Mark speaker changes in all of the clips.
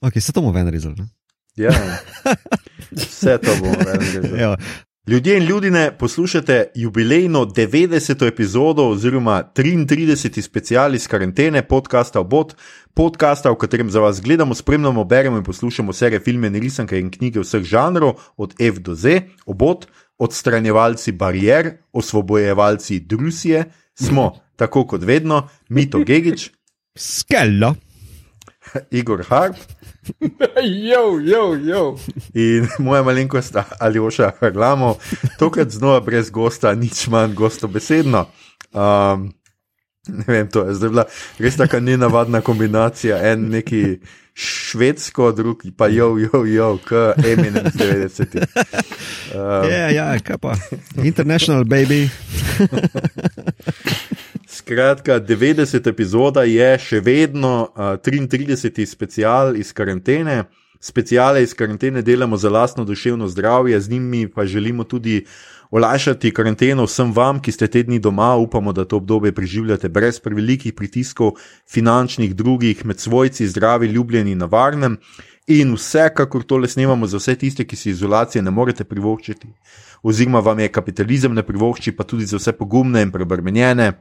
Speaker 1: Okay, se to bomo ven rezali. ne?
Speaker 2: Ja, vse to bomo naredili.
Speaker 1: Ja.
Speaker 2: Ljudje in ljudje, poslušate jubilejno 90. epizodo oziroma 33. special iz karantene podcasta Obot, podcasta, v katerem za vas gledamo, spremljamo, beremo in poslušamo serije, filme, risanke in knjige vseh žanrov, od F do Z, Obot, odstranjevalci barijer, osvobojevalci Drusije, smo, tako kot vedno, Mito Gigič,
Speaker 1: Skella.
Speaker 2: Igor Harp
Speaker 3: Jo, jo, jo.
Speaker 2: in moja malenkost Aljoša Harlamo, tokrat znova brez gosta, nič manj gostobesedno. Um, ne vem, to je zdaj bila res tako nenavadna kombinacija, en neki švedsko, drugi pa jo, jo, jo, k Eminem 90. Um,
Speaker 1: Ja, ja, kaj pa. International baby.
Speaker 2: Skratka, 90. epizoda je še vedno uh, 33. special iz karantene. Speciale iz karantene delamo za lastno duševno zdravje, z njimi pa želimo tudi olajšati karanteno vsem vam, ki ste te dni doma. Upamo, da to obdobje preživljate brez prevelikih pritiskov, finančnih, drugih, med svojci, zdravi, ljubljeni na varnem. In vsekakor tole snemamo za vse tiste, ki si izolacije ne morete privoščiti, oziroma vam je kapitalizem ne privošči, pa tudi za vse pogumne in prebrmenjene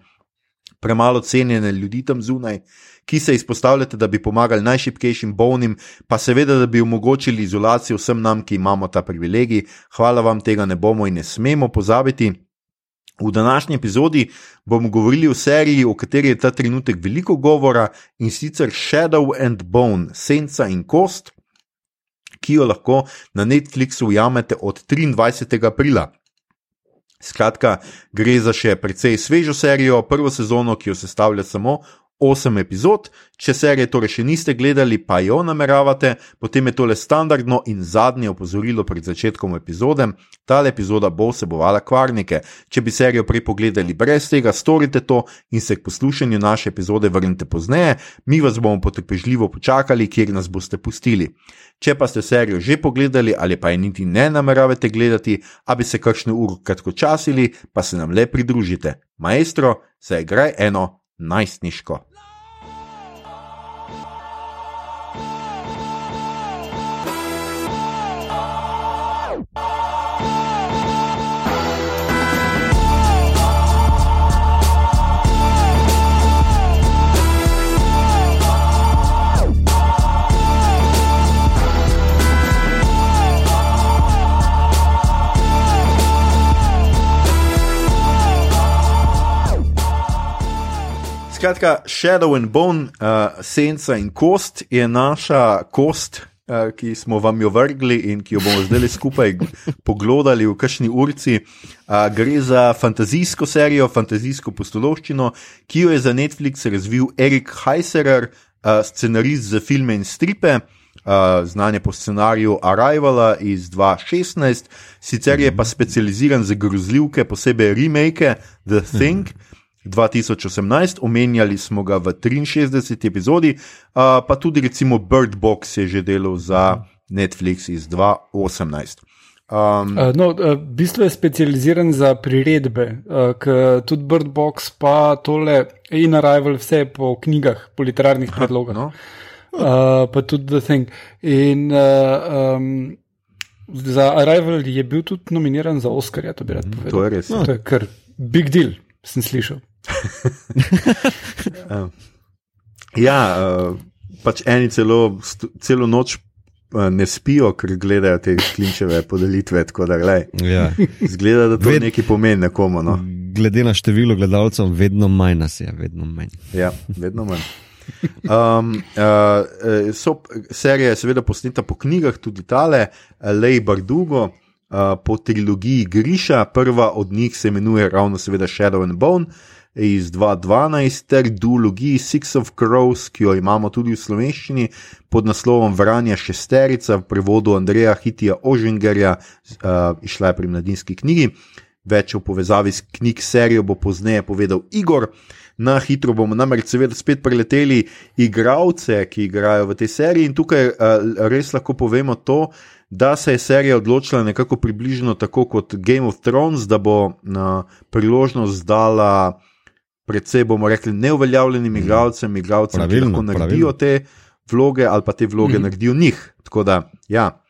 Speaker 2: premalo cenjene ljudi tam zunaj, ki se izpostavljate, da bi pomagali najšipkejšim bolnim, pa seveda, da bi omogočili izolacijo vsem nam, ki imamo ta privilegij. Hvala vam, tega ne bomo in ne smemo pozabiti. V današnji epizodi bomo govorili o seriji, o kateri je ta trenutek veliko govora in sicer Shadow and Bone, senca in kost, ki jo lahko na Netflixu ujamete od 23. aprila. Skratka, gre za še precej svežo serijo, prvo sezono, ki jo sestavlja samo 8 epizod. Če serije torej še niste gledali, pa jo nameravate, potem je tole standardno in zadnje opozorilo pred začetkom epizode. Tale epizoda bo vsebovala kvarnike. Če bi serijo prej pogledali brez tega, storite to in se k poslušanju naše epizode vrnite pozneje, mi vas bomo potrpežljivo počakali, kjer nas boste pustili. Če pa ste serijo že pogledali ali pa je niti ne nameravate gledati, a bi se kakšno uro kratkočasili, pa se nam le pridružite. Maestro, se igraj eno najstniško. Skratka, Shadow and Bone, uh, senca in kost je naša kost, uh, ki smo vam jo vrgli in ki jo bomo zdaj skupaj poglodali v kakšni urci. Uh, gre za fantazijsko serijo, fantazijsko postološčino, ki jo je za Netflix razvil Erik Heiserer, uh, scenarist za filme in stripe. Uh, znan je po scenariju Arrivala iz 2016, sicer je pa specializiran za grozljivke, posebej remake The Thing. 2018, omenjali smo ga v 63. epizodi, uh, pa tudi recimo Bird Box je že delal za Netflix iz 2018. Um,
Speaker 3: Uh, no, uh, v bistvu je specializiran za priredbe, uh, tudi Bird Box, pa tole in Arrival, vse po knjigah, po literarnih predlogah.
Speaker 2: no,
Speaker 3: Uh, pa tudi The Thing. In uh, um, za Arrival je bil tudi nominiran za Oscarja, to bi rad povedal.
Speaker 2: to je res.
Speaker 3: To je kar big deal, sem slišal.
Speaker 2: Ja, uh, pač eni celo, celo noč uh, ne spijo, ker gledajo te klinčeve podelitve. Da, glej,
Speaker 1: Ja.
Speaker 2: zgleda, da to
Speaker 1: Ved-
Speaker 2: nekaj pomeni nekomu. No.
Speaker 1: Glede na število gledalcev, vedno manj nas je, vedno manj.
Speaker 2: Ja, vedno manj. Um, uh, so, serija je seveda posneta po knjigah, tudi tale, Lej Bardugo, uh, po trilogiji Griša. Prva od njih se imenuje ravno seveda Shadow and Bone iz 2012, ter duologiji Six of Crows, ki jo imamo tudi v slovenščini pod naslovom Vranja šesterica v prevodu Andreja Hitija Ožingerja, uh, išla je pri mladinski knjigi. Več o povezavi s knjig serijo bo pozneje povedal Igor. Na hitro bomo namreč seveda spet preleteli igralce, ki igrajo v tej seriji, in tukaj uh, res lahko povemo to, da se je serija odločila nekako približno tako kot Game of Thrones, da bo na priložnost dala predvsej, bomo rekli, neuveljavljenim igralcem, igralcem, ki
Speaker 1: Pravilno,
Speaker 2: lahko naredijo
Speaker 1: pravilno.
Speaker 2: te vloge ali pa te vloge mm -hmm. naredijo njih. Tako da, ja.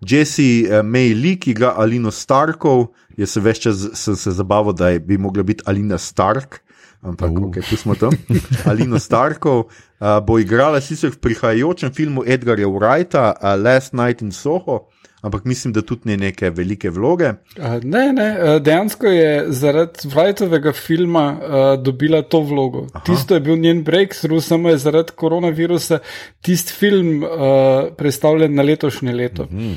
Speaker 2: Jesse uh, May Lee, ki ga Alino Starkov, jaz se več čas sem se zabaval, da je bi mogla biti Alina Stark, ampak uh. okay, tu smo tam. Alino Starkov uh, bo igrala sicer v prihajajočem filmu Edgarja Wrighta, uh, Last Night in Soho ampak mislim, da tudi ne neke velike vloge.
Speaker 3: Uh, ne, ne, dejansko je zaradi Vrajtovega filma uh, dobila to vlogo. Aha. Tisto je bil njen breakthrough, samo je zaradi koronavirusa tisti film uh, predstavljen na letošnje leto. Uh -huh.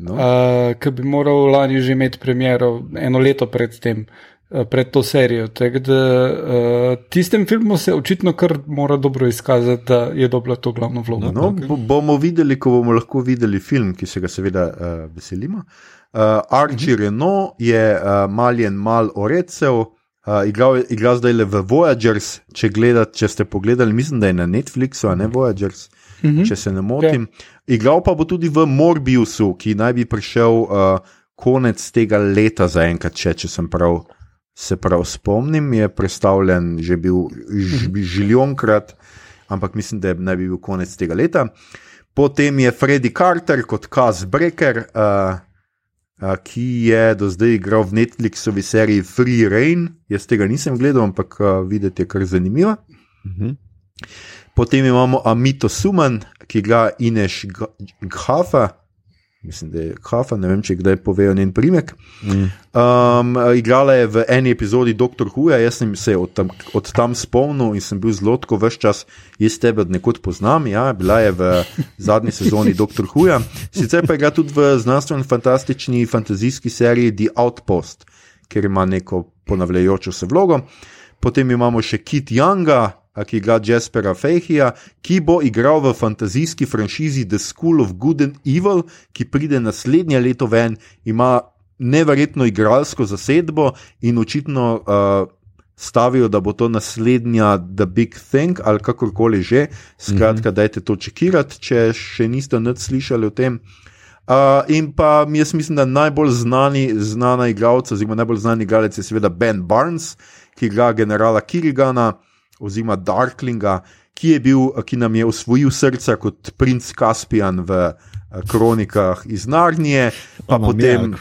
Speaker 3: No. Uh, Ker bi moral lani že imeti premjero eno leto predtem. Eh, pred to serijo. Da, uh, tistem filmu se očitno kar mora dobro izkazati, da je dobila to glavno vlogo.
Speaker 2: No, okay. bomo videli, ko bomo lahko videli film, ki se ga seveda uh, veselimo. Uh, Archie uh -huh. Renault je uh, maljen mal orecev. Uh, igral, igral zdaj le v Voyagers, če, gledat, če ste pogledali, mislim, da je na Netflixu, a ne Voyagers, uh mhm. -huh. če se ne motim. Okay. Ja. Igral pa bo tudi v Morbiusu, ki naj bi prišel uh, konec tega leta, zaenkrat, če, če sem prav se prav spomnim, je predstavljen že bil žiljonkrat, ampak mislim, da naj bi bil konec tega leta. Potem je Freddy Carter kot Kaz Breaker, uh, uh, ki je do zdaj igral v Netflixovi seriji Free Rain. Jaz tega nisem gledal, ampak uh, videti je kar zanimivo. Uh mhm. -huh. Potem imamo Amito Suman, ki ga Ineš Ghafa, mislim, da je kafa, ne vem, če kdaj povejo njen primek. Mm. Um, igrala je v eni epizodi Dr. Huja, jaz sem se od tam, od tam spomnil in sem bil zelo tako vse čas, jaz tebe od nekod poznam. Ja, bila je v zadnji sezoni Dr. Huja, sicer pa igra tudi v znanstveno fantastični fantazijski seriji The Outpost, ker ima neko ponavljajočo se vlogo. Potem imamo še Kit Younga, ki ga Jaspera Fejhija, ki bo igral v fantazijski franšizi The School of Good and Evil, ki pride naslednje leto ven, ima neverjetno igralsko zasedbo in očitno uh, stavijo, da bo to naslednja The Big Thing ali kakorkoli že. Skratka, mm -hmm. dajte to čekirati, če še niste nič slišali o tem. Uh, in pa jaz mislim, da najbolj znani, znana igralca, oziroma najbolj znani igralec je seveda Ben Barnes, ki igra generala Kirigana oziroma Darklinga, ki, bil, ki nam je osvojil srca kot princ Kaspijan v uh, kronikah iz Narnije. Pa Ama potem,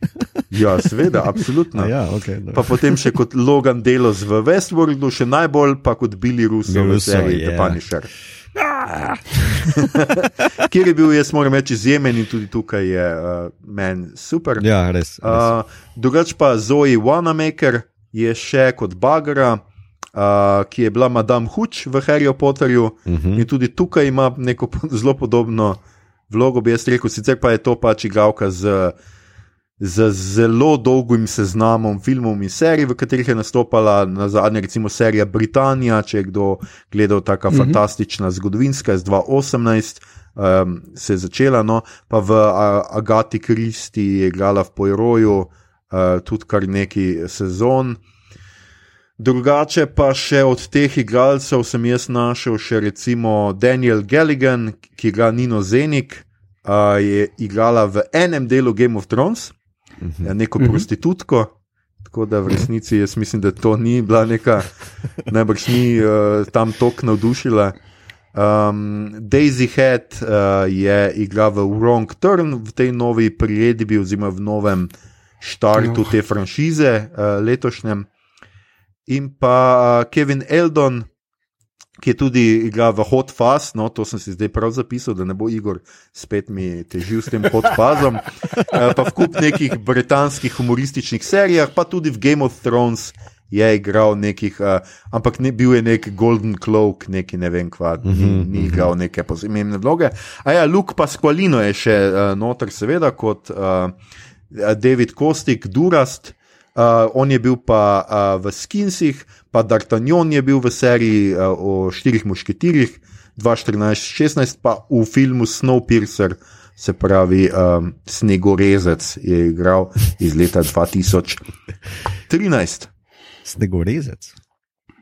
Speaker 2: ja, seveda, absolutno.
Speaker 1: Ja, okay,
Speaker 2: pa potem še kot Logan Delos v Westworldu, še najbolj pa kot Billy Russo v seriji The Punisher. Kjer je bil, jaz moram reči, izjemen in tudi tukaj je uh, meni super.
Speaker 1: Ja, res. res. Uh,
Speaker 2: Drugač pa Zoe Wanamaker je še kot Bagra uh, ki je bila Madame Huč v Harryju Potterju uh mhm. -huh. in tudi tukaj ima neko zelo podobno vlogo, bi jaz rekel, sicer pa je to pač igralka z. Z zelo dolgim seznamom filmov in serij, v katerih je nastopala, na zadnje, recimo, serija Britanija, če je kdo gledal tako mm -hmm. fantastična zgodovinska, z 2018 um, se je začela, no, pa v Agati Kristi je igrala v Pojroju uh, tudi kar nekaj sezon. Drugače pa še od teh igralcev sem jaz našel še recimo Daniel Galligan, ki ga Nino Zenik uh, je igrala v enem delu Game of Thrones, uh -huh. ja, neko uh mhm. -huh. prostitutko. Tako da v resnici jaz mislim, da to ni bila neka, najbrž ni uh, tam tok navdušila. Um, Daisy Head uh, je igrala v Wrong Turn v tej novi priredbi, oziroma v novem štartu oh. te franšize uh, letošnjem in pa Kevin Eldon, ki je tudi igral v Hot Fuzz, no to sem si zdaj prav zapisal, da ne bo Igor spet mi težil s tem Hot Fuzzom, uh, pa v kup nekih britanskih humorističnih serijah, pa tudi v Game of Thrones. Je igral nekih, uh, ampak ne, bil je nek Golden Cloak, neki ne vem, kva, ni, mhm, ni mhm. igral neke posebne vloge. A ja, Luke Pasqualino je še uh, noter, seveda, kot uh, David Kostik, Durast, uh, on je bil pa uh, v Skinsih, pa D'Artagnan je bil v seriji uh, o štirih mušketirjih, 2014-16, pa v filmu Snowpiercer, se pravi um, Snegorezec, je igral iz leta 2013.
Speaker 1: Snegorezec.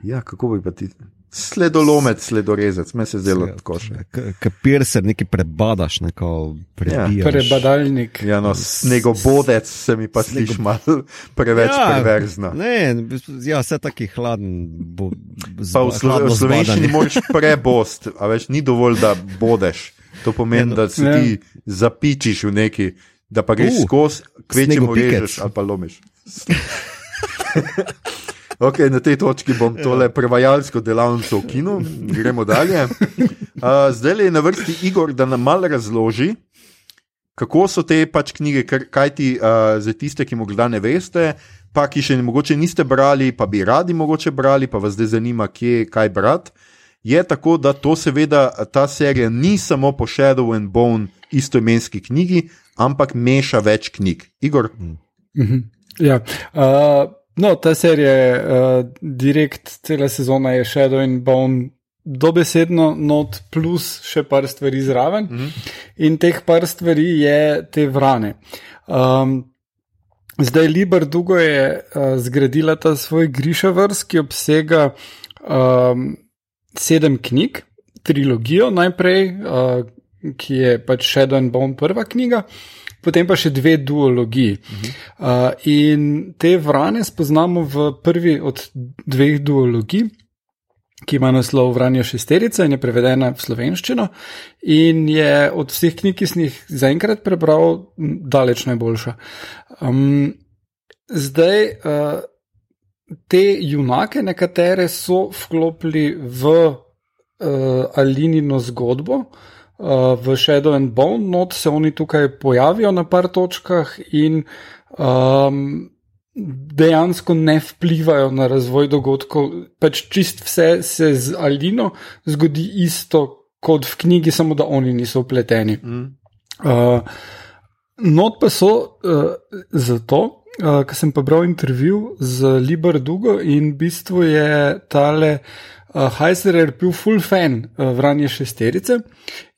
Speaker 2: Ja, kako bi pa ti? Sledolomec, sledorezec, me se zdelo tako še.
Speaker 1: Kapir se nekaj prebadaš, neko prebijaš.
Speaker 3: Prebadalnik.
Speaker 2: Ja, no, snegobodec se mi pa sliši malo preveč ja, perverzno.
Speaker 1: Ne, ja, vse taki hladen. Bo, z,
Speaker 2: Pa v, slo, v slovenščini moraš prebost, a več ni dovolj, da bodeš. To pomeni, da se
Speaker 3: Ja.
Speaker 2: ti zapičiš v neki, da pa greš
Speaker 1: Uh,
Speaker 2: skozi,
Speaker 1: snegopikec.
Speaker 2: režeš ali pa lomiš. Okay, na tej točki bom tole prevajalsko delavnico ukinil, gremo dalje. Uh, zdaj je na vrsti Igor, da nam malo razloži, kako so te pač knjige, kar- kaj ti uh, za tiste, ki morda ne veste, pa ki še mogoče niste brali, pa bi radi mogoče brali, pa vas zdaj zanima, kje kaj brati. Je tako, da to seveda ta serija ni samo po Shadow and Bone istoimenski knjigi, ampak meša več knjig. Igor,
Speaker 3: Mhm. Ja. Uh, no, ta serija je uh, direkt, cela sezona je Shadow and Bone. Dobesedno not plus še par stvari zraven, mm -hmm. in teh par stvari je te vrane. Um, zdaj, Liber Dugo je uh, zgradila ta svoj Grišavrs, ki obsega um, sedem knjig, trilogijo najprej, uh, ki je pač Shadow and Bone prva knjiga, potem pa še dve duologiji. Uh, in te vrane spoznamo v prvi od dveh duologij. Ki ima naslov Vranje šesterica in je prevedena v slovenščino, in je od vseh knjig, ki sem jih zaenkrat prebral, daleč najboljša. Um, zdaj, uh, te junake, nekatere so vklopili v uh, Alinino zgodbo, uh, v Shadow and Bone, not se oni tukaj pojavijo na par točkah in um, dejansko ne vplivajo na razvoj dogodkov. Pač čist vse se z Alino zgodi isto kot v knjigi, samo da oni niso upleteni.
Speaker 2: mm.
Speaker 3: Uh, not pa so uh, zato, uh, ker sem pa bral intervju z Liber Dugo in v bistvu je tale uh, Heiserer bil full fan uh, vranje šesterice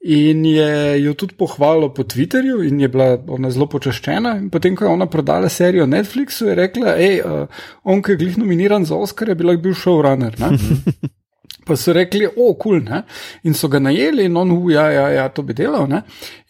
Speaker 3: in je jo tudi pohvalil po Twitterju in je bila ona zelo počaščena. In potem, ko je ona prodala serijo Netflixu, je rekla, hej, uh, on, ki je glih nominiran za Oscar, je bil showrunner. ne." Pa so rekli, o, kul, cool, in so ga najeli, in on, uh, ja, ja, ja, to bi delal. Ne?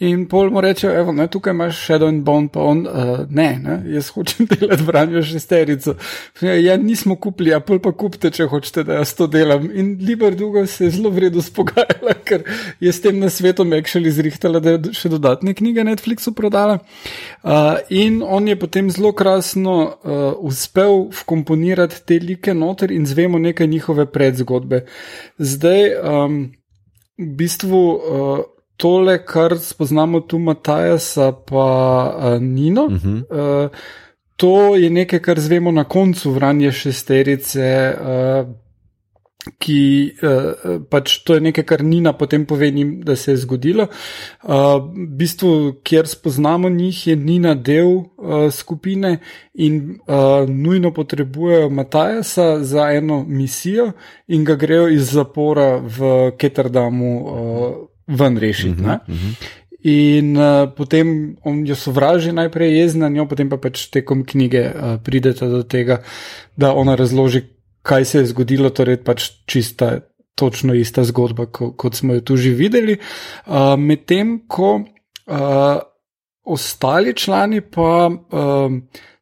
Speaker 3: In pol mu reče, evo, ne, tukaj imaš Shadow and Bone, pa on, uh, ne, ne, jaz hočem delati branjo šesterico. Ja, nismo kupili, a pol pa kupite, če hočete, da jaz to delam. In Liber Dugo se je zelo vredno spogajala, ker je s tem na svetu actually zrihtala, da je še dodatne knjige Netflixu prodala. Uh, in on je potem zelo krasno uh, uspel vkomponirati te like noter in zvemo nekaj njihove predzgodbe. Zdaj, um, v bistvu uh, tole, kar spoznamo tu Matajasa, pa uh, Nino. Uh -huh. uh, To je nekaj, kar zvemo na koncu vranje šesterice, uh, ki uh, pač to je nekaj, kar Nina potem pove, njim, da se je zgodilo. Uh, v bistvu, kjer spoznamo njih, je Nina del uh, skupine in uh, nujno potrebujejo Matajasa za eno misijo in ga grejo iz zapora v Ketterdamu uh, ven rešiti. Uh -huh, uh -huh. In uh, potem on jo sovraži, najprej je na njo, potem pa pač tekom knjige uh, pridete do tega, da ona razloži, kaj se je zgodilo, torej pač čista, točno ista zgodba, ko, kot smo jo tu že videli. Uh, Medtem ko uh, ostali člani pa uh,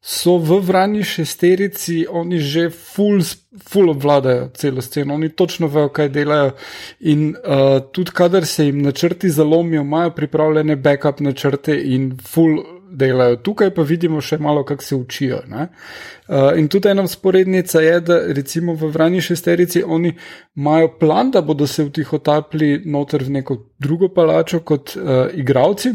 Speaker 3: so v vrani šesterici, oni že full, full obvladajo celo sceno, oni točno vejo, kaj delajo. In uh, tudi, kadar se jim načrti zalomijo, imajo pripravljene backup načrte in full delajo. Tukaj pa vidimo še malo, kako se učijo. Uh, in tudi ena sporednica je, da recimo v vrani šesterici oni imajo plan, da bodo se vtihotapli noter v neko drugo palačo kot uh, igravci.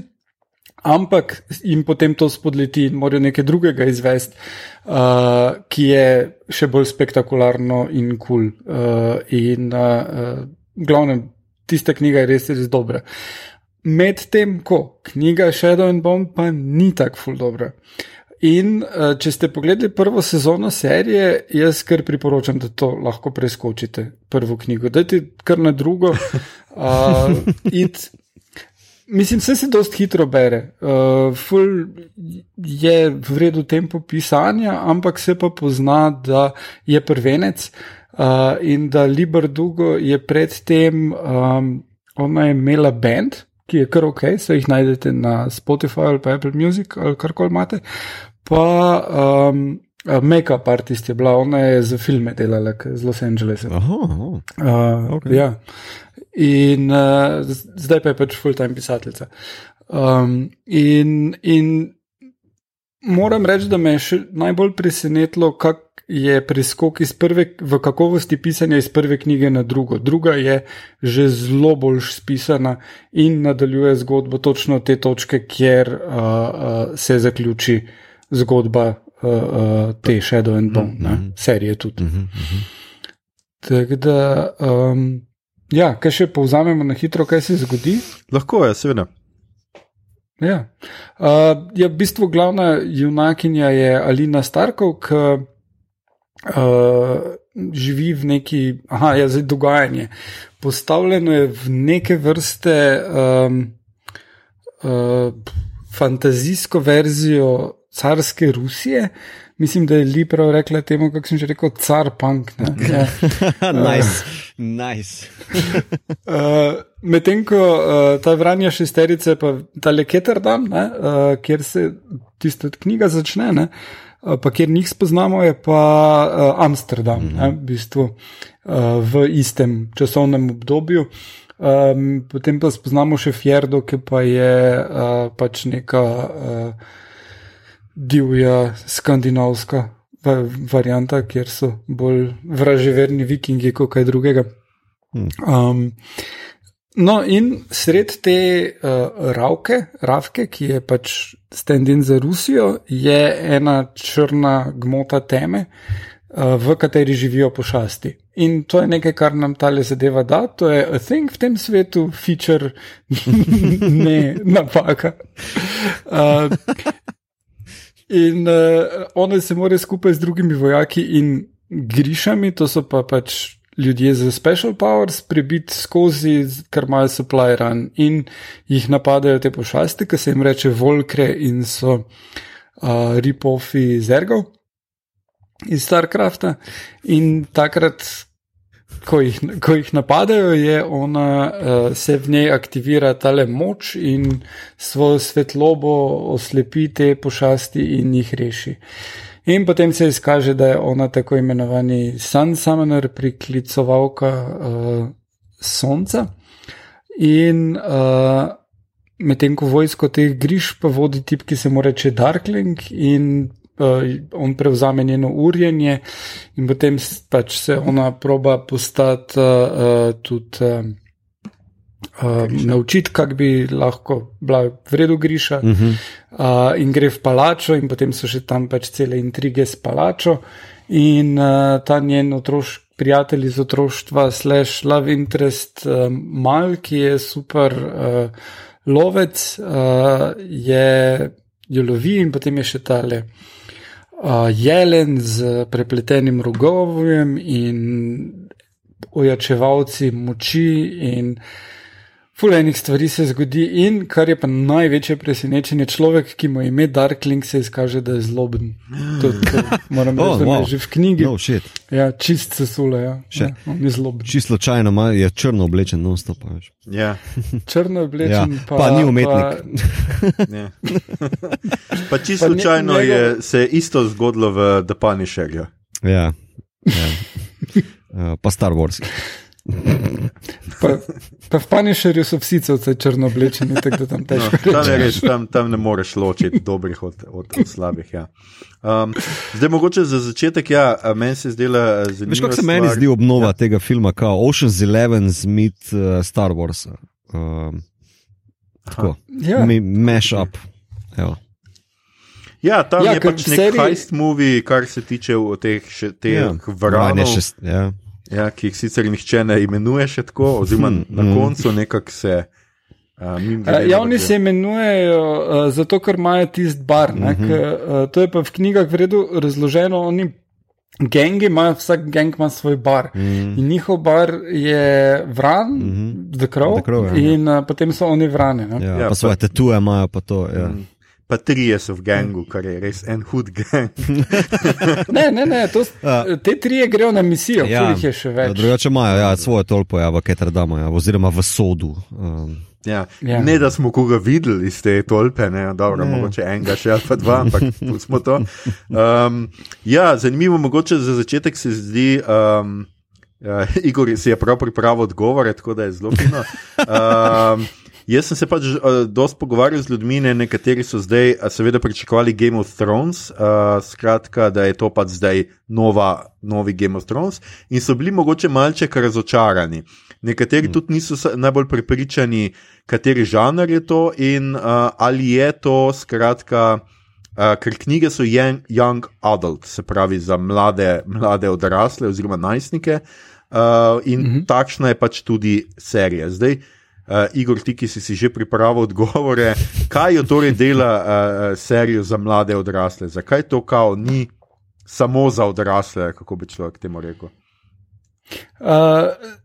Speaker 3: Ampak jim potem to spodleti in morajo nekaj drugega izvesti, uh, ki je še bolj spektakularno in kul. Cool. Uh, in uh, glavno, tista knjiga je res, res dobra. Medtem ko knjiga Shadow and Bone pa ni tako ful dobra. In uh, če ste pogledali prvo sezono serije, jaz kar priporočam, da to lahko preskočite, prvo knjigo. Dajte kar na drugo. Uh, it, Mislim, vse se dosti hitro bere. Uh, ful je v redu tempo pisanja, ampak se pa pozna, da je prvenec. Uh, in da Liber Dugo je predtem, um, ona je imela band, ki je kar ok, se jih najdete na Spotify ali pa Apple Music ali karkoli imate. Pa um, make-up artist je bila, ona je za filme delala z Los Angelesa.
Speaker 1: Aha, oh,
Speaker 3: Uh,
Speaker 1: Ok.
Speaker 3: ja. In uh, zdaj pa je pač full-time pisateljica. Um, in, in moram reči, da me je še najbolj presenetilo, kak je preskok iz prve, v kakovosti pisanja iz prve knjige na drugo. Druga je že zelo bolj spisana in nadaljuje zgodbo točno te točke, kjer uh, uh, se zaključi zgodba uh, uh, te Shadow and Bone, mm -hmm. serije tudi.
Speaker 1: Mhm, mhm.
Speaker 3: Tako da, um, ja, kaj še povzamemo na hitro, kaj se zgodi.
Speaker 2: Lahko je, seveda.
Speaker 3: Ja. Uh, ja, v bistvu glavna junakinja je Alina Starkov, ki uh, živi v neki, aha, ja, zdaj dogajanje. Postavljeno je v neke vrste um, uh, fantazijsko verzijo carske Rusije. Mislim, da je Liprav rekla temu, kako sem že rekel, car punk. ne. Ja.
Speaker 1: nice, nice.
Speaker 3: Uh, Medtem ko uh, ta vranja šesterice, pa ta le Ketterdam, ne, uh, kjer se tista knjiga začne, ne, uh, pa kjer njih spoznamo, je pa uh, Amsterdam, mm -hmm. ne, v bistvu uh, v istem časovnem obdobju. Um, potem pa spoznamo še Fjerdo, ki pa je uh, pač neka uh, divja skandinavska va- varianta, kjer so bolj vraževerni vikingi kot kaj drugega. Um, no, in sred te uh, ravke, ravke, ki je pač stand-in za Rusijo, je ena črna gmota teme, uh, v kateri živijo pošasti. In to je nekaj, kar nam tale zadeva da, to je a thing v tem svetu, feature, ne napaka. Uh, In uh, one se morajo skupaj z drugimi vojaki in grišami, to so pa pač ljudje z special powers, prebiti skozi, ker imajo supply run in jih napadajo te pošasti, ki se jim reče volkre in so uh, ripofi zergov iz StarCrafta. In takrat, ko jih, ko jih napadajo, je ona, uh, se v njej aktivira tale moč in svojo svetlobo oslepi te pošasti in jih reši. In potem se izkaže, da je ona tako imenovani Sun Summoner, priklicovalka uh, sonca. In uh, medtem ko vojsko teh griž pa vodi tip, ki se mu reče Darkling in on prevzame njeno urjenje in potem pač se ona proba postati uh, tudi. Uh, Uh, naučiti, kako bi lahko bila v redu griša, uh -huh. uh, in gre v palačo, in potem so še tam pač cele intrige s palačo. In uh, ta njen otroš, prijatelj iz otroštva, slash love interest, uh, Mal, ki je super uh, lovec, uh, je jo lovi, in potem je še tale uh, jelen z prepletenim rogovjem in ojačevalci moči in Fulejnih stvari se zgodi, in kar je pa največje presenečenje, človek, ki mu je ime Darkling, se izkaže, da je zloben. To, to moram reči,
Speaker 1: Oh,
Speaker 3: me
Speaker 1: wow.
Speaker 3: že v knjigi.
Speaker 1: No, shit.
Speaker 3: Ja, čist se sule, ja.
Speaker 1: Še.
Speaker 3: ja on je zloben.
Speaker 1: Čisto slučajno ima- je črno oblečen, non stop.
Speaker 2: Ja,
Speaker 3: Črno oblečen,
Speaker 1: Ja,
Speaker 3: pa,
Speaker 1: pa ni umetnik.
Speaker 2: ja. pa čisto
Speaker 3: Pa
Speaker 2: slučajno
Speaker 3: njegov-
Speaker 2: je se je isto zgodilo v The Punisherju.
Speaker 1: Ja. ja. Uh, pa Star Wars.
Speaker 3: Pa, pa v Panišerju so vsi cevce črno oblečeni, tako da tam
Speaker 2: No,
Speaker 3: težko
Speaker 2: tam, je
Speaker 3: rečeš.
Speaker 2: res, tam, tam ne moreš ločiti dobrih od, od, od slabih. Ja. Um, zdaj, mogoče za začetek, ja, meni se zdela zanimiva.
Speaker 1: Veš, kako se meni
Speaker 2: stvar-
Speaker 1: zdi obnova ja. tega filma, kot Ocean's Eleven z mit uh, Star Wars. Um, tako,
Speaker 3: Ja.
Speaker 1: mi mash up. Evo.
Speaker 2: Ja, tam
Speaker 3: Ja,
Speaker 2: je pač nek
Speaker 3: seriji-
Speaker 2: heist movie, kar se tiče teh, še, teh
Speaker 1: Ja.
Speaker 2: ja.
Speaker 1: Ne, šest, ja.
Speaker 2: Ja, ki jih sicer nihče ne imenuje še tako, oziroma
Speaker 1: Hmm,
Speaker 2: na
Speaker 1: hmm.
Speaker 2: koncu nekako se. Uh,
Speaker 3: Uh, javni se imenujejo uh, zato, ker imajo tisti bar. Uh -huh. k, uh, to je pa v knjigah v redu razloženo. Oni gengi imajo, vsak geng ima svoj bar. Uh -huh. In njihov bar je vran, uh -huh. The Crow,
Speaker 1: The Crow, ja.
Speaker 3: in uh, potem so oni vrane. Ne?
Speaker 1: Ja,
Speaker 2: Ja,
Speaker 1: ja, pa
Speaker 2: pa-
Speaker 1: svoje tetuje imajo, pa to. Ja.
Speaker 2: Mm. Pa trije so v gangu, kar je res en hud gang.
Speaker 3: ne, ne, ne, to, te trije grejo na misijo, ja, jih je še več.
Speaker 1: Drugače imajo ja, svoje tolpo ja, v Ketrdamu, ja, oziroma v Sodu. Um.
Speaker 2: Ja. Ja. Ne, da smo koga videli iz te tolpe, ne, dobro, ne. mogoče enega še ali pa dva, ampak smo to. Um, ja, zanimivo, mogoče za začetek se zdi. Um, Uh, Igor si je prav pripravil odgovore, tako da je zelo fino. Um, Jaz sem se pač uh, dosti pogovarjal z ljudmi, ne, nekateri so zdaj, uh, seveda, pričakovali Game of Thrones, uh, skratka, da je to pač zdaj nova, novi Game of Thrones, in so bili mogoče malček razočarani. Nekateri mm. tudi niso najbolj prepričani, kateri žanr je to in uh, ali je to, skratka, uh, ker knjige so young, young adult, se pravi za mlade, mlade odrasle oziroma najstnike, uh, in mm -hmm. takšna je pač tudi serija. Zdaj, uh, uh, Igor, ti, ki si, si že pripravil odgovore, kaj jo torej dela uh, serijo za mlade odrasle, zakaj to kao ni samo za odrasle, kako bi človek temu rekel.
Speaker 3: Uh,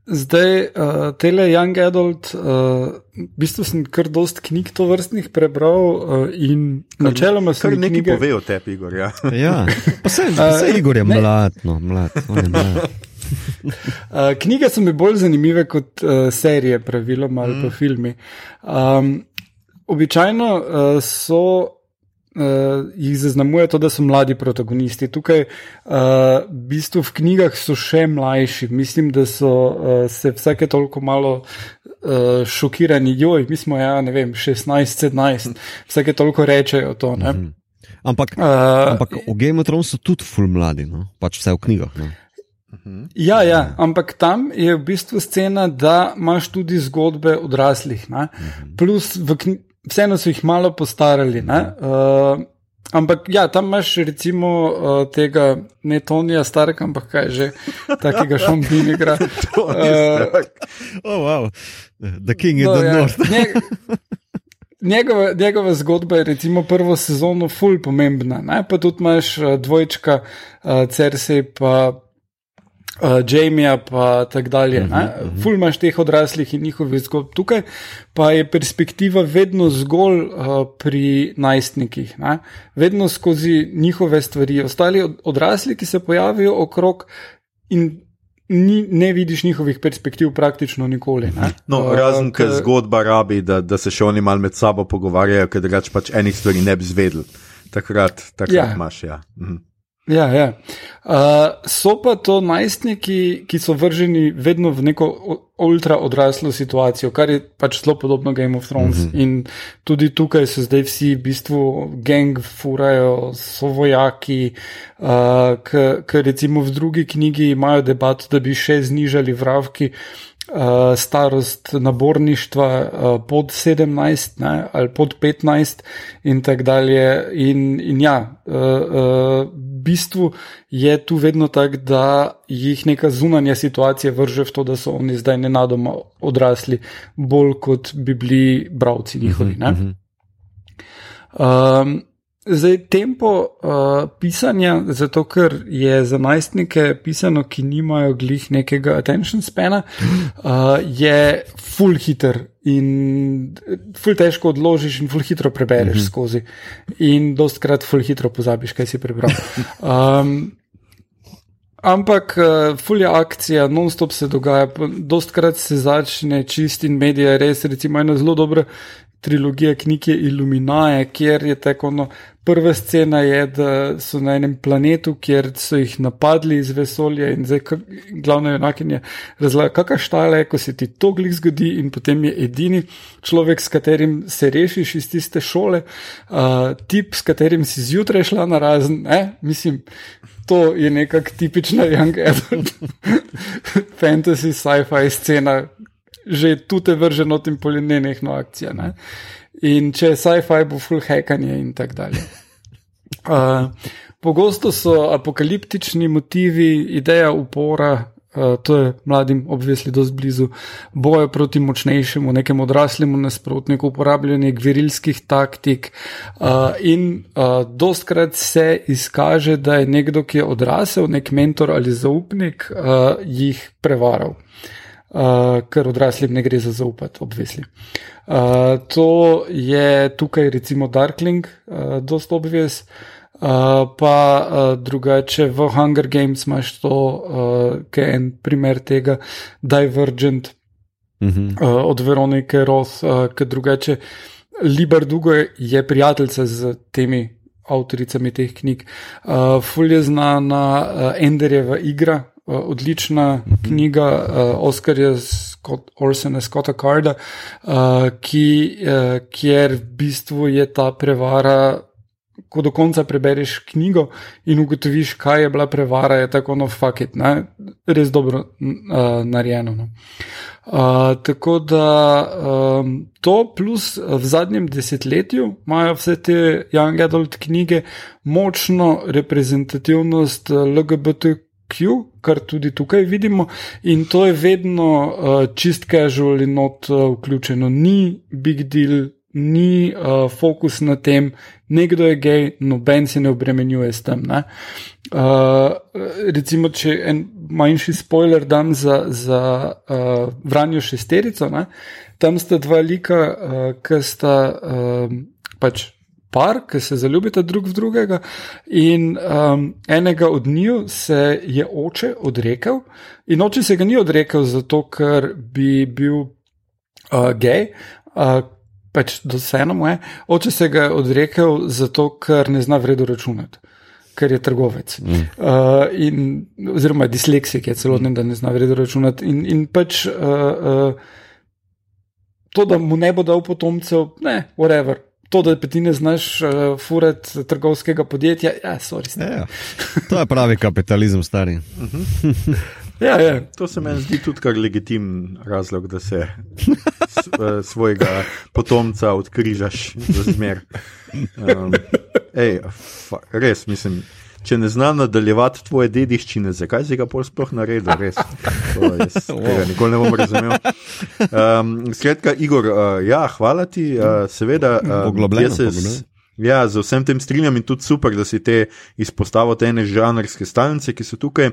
Speaker 3: zdaj, uh, tele Young Adult, uh, v bistvu sem kar dost knjig to vrstnih prebral uh, in načeloma sem.
Speaker 2: Kar nekaj knjige... pove o tebi, Igor. Ja,
Speaker 1: ja. pa se, se Igor je mlad, no, mlad, on je mlad.
Speaker 3: Uh, knjige so mi bolj zanimive kot uh, serije, praviloma ali pa mm. filmi. Um, običajno uh, so. Uh, jih zaznamuje to, da so mladi protagonisti. Tukaj, uh, v bistvu, v knjigah so še mlajši. Mislim, da so uh, se vsake toliko malo uh, šokirani, joj, mi smo, ja, ne vem, 16, 17, vsake toliko rečejo to. Mm -hmm.
Speaker 1: Ampak, uh, ampak v Game of Thrones so tudi ful mladi, no? pač vse v knjigah. No?
Speaker 3: Ja, ja, ampak tam je v bistvu scena, da imaš tudi zgodbe odraslih. Ne? Plus, vseeno so jih malo postarali. Uh, ampak ja, tam imaš recimo uh, tega ne Tonija Starka, ampak kaj že, takega šombini igra.
Speaker 1: Uh, oh, wow. The King in no, the ja. North.
Speaker 3: Njegova, njegova zgodba je, recimo, prvo sezono ful pomembna. Ne? Pa tudi imaš dvojčka, uh, Cersei, pa uh, Jamija, pa tako dalje. Uh -huh, uh -huh. Ful imaš teh odraslih in njihovih zgodb tukaj, pa je perspektiva vedno zgolj uh, pri najstnikih, ne? vedno skozi njihove stvari. Ostali odrasli, ki se pojavijo okrog in. Ni, ne vidiš njihovih perspektiv praktično nikoli.
Speaker 2: No, uh, razen, ker zgodba rabi, da, da se še oni malo med sabo pogovarjajo, ker drugače pač enih stvari ne bi zvedeli. Takrat, takrat ja. imaš. Ja. Mhm.
Speaker 3: Ja, ja. Uh, so pa to najstniki, ki so vrženi vedno v neko ultra odraslo situacijo, kar je pač zelo podobno Game of Thrones. Mm -hmm. In tudi tukaj so zdaj vsi v bistvu gang, furajo, so vojaki, uh, ker recimo v drugi knjigi imajo debat, da bi še znižali vravki. Uh, starost naborništva uh, pod 17 ne, ali pod 15, in tako dalje. In, in ja, uh, uh, bistvu je tu vedno tako, da jih neka zunanja situacija vrže v to, da so oni zdaj nenadoma odrasli, bolj kot bi bili bravci njihovi. Um, zdaj, tempo uh, pisanja, zato ker je za najstnike pisano, ki nimajo glih nekega attention spana, uh, je full hitter in ful težko odložiš in ful hitro prebereš mm -hmm. skozi. In dost krat ful hitro pozabiš, kaj si prebral. Um, ampak uh, ful je akcija, non-stop se dogaja, dost krat se začne čist in medije, res recimo ena zelo dobra trilogija knjig je Illuminae, kjer je tako no. Prva scena je, da so na enem planetu, kjer so jih napadli iz vesolja in zdaj glavna junakinja razlaga, kakšna štala je, ko se ti to glih zgodi in potem je edini človek, s katerim se rešiš iz tiste šole, uh, tip, s katerim si zjutraj šla na razen, ne, mislim, to je nekak tipična young adult fantasy sci-fi scena, že tu te vrže notim polinenehno akcija. Ne? In če je sci-fi, bo full hackanje in tako dalje. Uh, pogosto so apokaliptični motivi, ideja upora, uh, to je mladim obvesli dosti blizu, boja proti močnejšemu, nekemu odraslemu nasprotniku, uporabljanje gverilskih taktik. Uh, in uh, dostkrat se izkaže, da je nekdo, ki je odrasel, nek mentor ali zaupnik, uh, jih prevaral. uh, ker odraslim ne gre za zaupati, obvesli. Uh, to je tukaj recimo Darkling, uh, dosta obves. Uh, pa uh, drugače v Hunger Games imaš to, uh, ki je en primer tega, Divergent uh -huh. uh, od Veronike Roth, uh, ki drugače Libar Dugo je prijateljica z temi avtoricami teh knjig. Uh, Ful je znana uh, Enderjeva igra, uh, odlična uh -huh. knjiga uh, Oscarja Scott, Orsona Scotta Carda, uh, ki, uh, kjer v bistvu je ta prevara. Ko do konca prebereš knjigo in ugotoviš, kaj je bila prevara, je tako, no, fuck it, ne? res dobro uh, narejeno. No. Uh, tako da um, to, plus v zadnjem desetletju imajo vse te Young Adult knjige močno reprezentativnost LGBTQ, kar tudi tukaj vidimo, in to je vedno uh, čist casual in not uh, vključeno. Ni big deal, ni uh, fokus na tem, nekdo je gej, noben se ne obremenjuje s tem. Uh, recimo, če en manjši spoiler dam za, za uh, Vranjo šesterico, ne? tam sta dva lika, uh, ki sta uh, pač. Par, ki se zaljubita drug v drugega, in um, enega od njiju se je oče odrekel, in oče se ga ni odrekel zato, ker bi bil uh, gej, uh, pač do vseeno mu je. Oče se ga je odrekel zato, ker ne zna vredno računati, ker je trgovec. Mm. Uh, in, oziroma disleksik je celotni, da ne zna vredno računati. In, in pač uh, uh, to, da mu ne bo dal potomcev, ne, whatever. To, da ti ne znaš uh, furati trgovskega podjetja, ja, sorry. Ja, ja.
Speaker 1: To je pravi kapitalizem, stari.
Speaker 3: Ja, ja.
Speaker 2: To se meni zdi tudi kar legitimen razlog, da se s, uh, svojega potomca odkrižaš za zmer. Um, ej, fa, res, mislim, če ne znaš nadaljevati tvoje dediščine, zakaj si ga pol sploh naredil? Res, to jaz tega nikoli ne bom razumel. Um, skratka, Igor, uh, ja, hvala ti, uh, seveda.
Speaker 1: Uh,
Speaker 2: Ja, z vsem tem strinjam in tudi super, da si te izpostavil, te ene žanrske stalnice, ki so tukaj.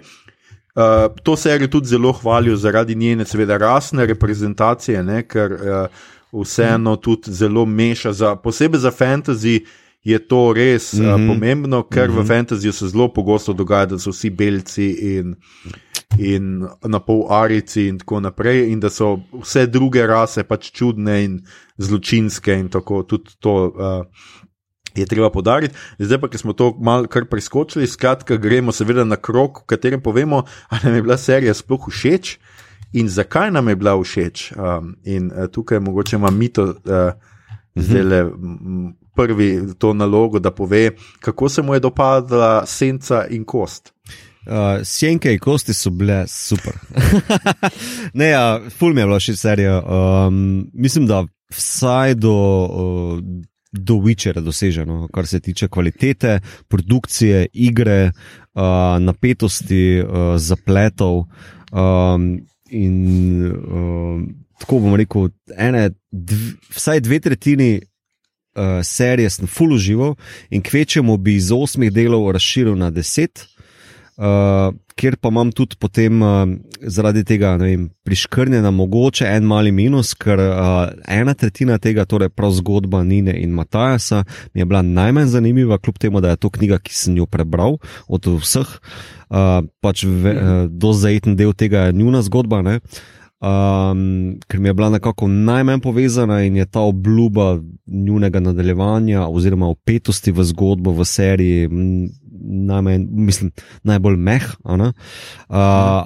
Speaker 2: Uh, to serijo tudi zelo hvalijo zaradi njene, seveda, rasne reprezentacije, ne, ker uh, vseeno tudi zelo meša. Za, posebej za fantasy je to res mm -hmm. uh, pomembno, ker mm -hmm. v mhm. fantasyju se zelo pogosto dogaja, da so vsi belci in, in na pol arici in tako naprej, in da so vse druge rase pač čudne in zločinske in tako tudi to. Uh, je treba podariti. Zdaj pa, ki smo to malo kar preskočili, skratka, gremo seveda na krok, v katerem povemo, ali nam je bila serija sploh všeč in zakaj nam je bila všeč. Um, in uh, tukaj mogoče ima mito uh, zdaj le prvi to nalogo, da pove, kako se mu je dopadla senca in kost.
Speaker 1: Uh, Sjenke in kosti so bile super. ne, ja, ful mi je bila še serija. Um, mislim, da vsaj do. Uh, do Witchera doseženo, kar se tiče kvalitete, produkcije, igre, uh, napetosti, uh, zapletov. Um, in uh, tako bom rekel, ene, dv, vsaj dve tretjini uh, serije sem full užival in kvečemu bi iz osmih delov razširil na deset. Uh, Ker pa imam tudi potem uh, zaradi tega priškrnjena mogoče en mali minus, ker uh, ena tretjina tega, torej prav zgodba Nine in Matajasa, mi je bila najmanj zanimiva, kljub temu, da je to knjiga, ki sem jo prebral od vseh. Uh, pač ve, uh, do zaeten del tega je njuna zgodba, um, ker mi je bila nekako najmanj povezana in je ta obljuba njunega nadaljevanja oziroma opetosti v zgodbo v seriji. M, najmanj, mislim, najbolj meh. Uh,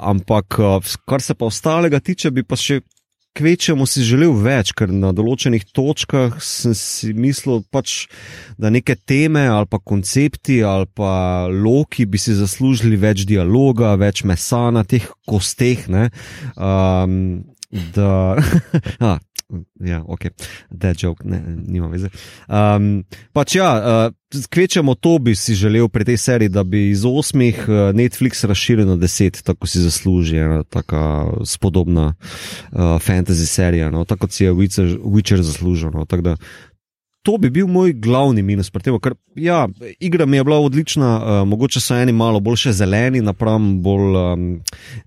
Speaker 1: ampak, kar se pa ostalega tiče, bi pa še kvečemu si želel več, ker na določenih točkah sem si mislil, pač, da neke teme ali pa koncepti ali pa loki bi si zaslužili več dialoga, več mesa na teh kosteh. Um, da, a, ja, ok, dead joke, ne, nima veze. Um, pač ja, uh, kvečemo to bi si želel pri tej seriji, da bi iz osmih uh, Netflix razširil na deset, tako si zasluži ena taka spodobna uh, fantasy serija, no, tako si je Witcher, Witcher zaslužil. No, to bi bil moj glavni minus pri tem. Ker, ja, igra mi je bila odlična, uh, mogoče so eni malo bolj zeleni, napram bolj um,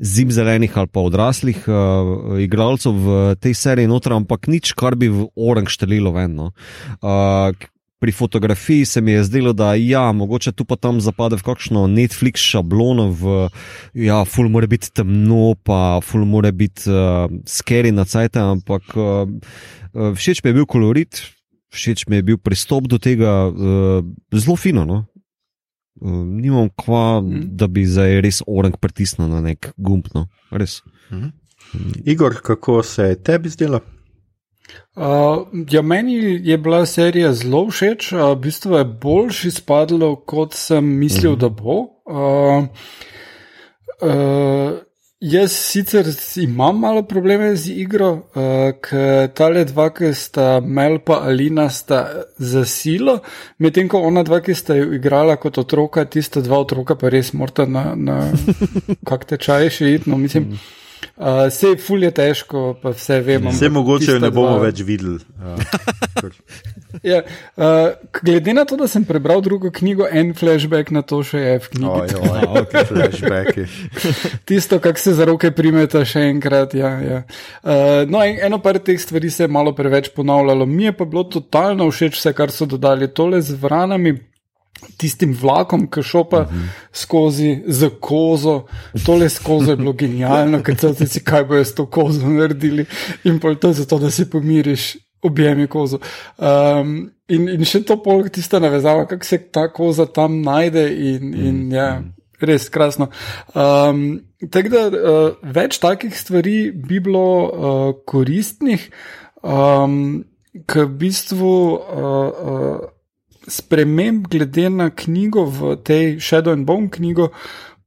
Speaker 1: zimzelenih ali pa odraslih uh, igralcev v tej seriji noter, ampak nič, kar bi v orang štelilo ven. No. Uh, Pri fotografiji se mi je zdelo, da ja, mogoče tu pa tam zapade v kakšno Netflix šablono, v, ja, ful mora biti temno, pa ful mora biti uh, scary na cajt, ampak uh, všeč mi je bil kolorit, všeč mi je bil pristop do tega, uh, zelo fino. No? Uh, nimam kva, mm. da bi zdaj res orang pritisnil na nek gumb. No? Mm.
Speaker 2: Igor, kako se je tebi zdelo?
Speaker 3: Uh, ja, meni je bila serija zelo všeč, uh, v bistvu je boljš izpadlo, kot sem mislil, uh mhm. -huh. da bo. Uh, uh, jaz sicer imam malo probleme z igro, uh, ker tale dva, ki sta Mel pa Alina, sta za silo, medtem ko ona dva, ki sta jo igrala kot otroka, tista dva otroka pa res morata na, na kak tečaj še iti. No, mislim, uh mhm. Uh, Vse je fulje težko, pa vse vemo.
Speaker 2: Vse mogoče ne bomo dva... več videli.
Speaker 3: ja, uh, glede na to, da sem prebral drugo knjigo, en flashback na to še je v knjigi.
Speaker 2: Oh, jo, okay, flashbacki.
Speaker 3: Tisto, kak se za roke primeta še enkrat. Ja, ja. Uh, no, en, eno par teh stvari se je malo preveč ponavljalo. Mi je pa bilo totalno všeč vse, kar so dodali tole z vranami tistim vlakom, ki šopa uh -huh. skozi za kozo. Tole skozi je bilo genialno, ker se ti kaj bojo s to kozo naredili in pa to zato, da se pomiriš. Objemi kozo. Um, in, in še to polk tista navezava, kako se ta koza tam najde, in, in ja, res krasno. Um, Tako da uh, več takih stvari bi bilo uh, koristnih, um, ker v bistvu. Uh, uh, sprememb glede na knjigo v tej Shadow and Bone knjigo,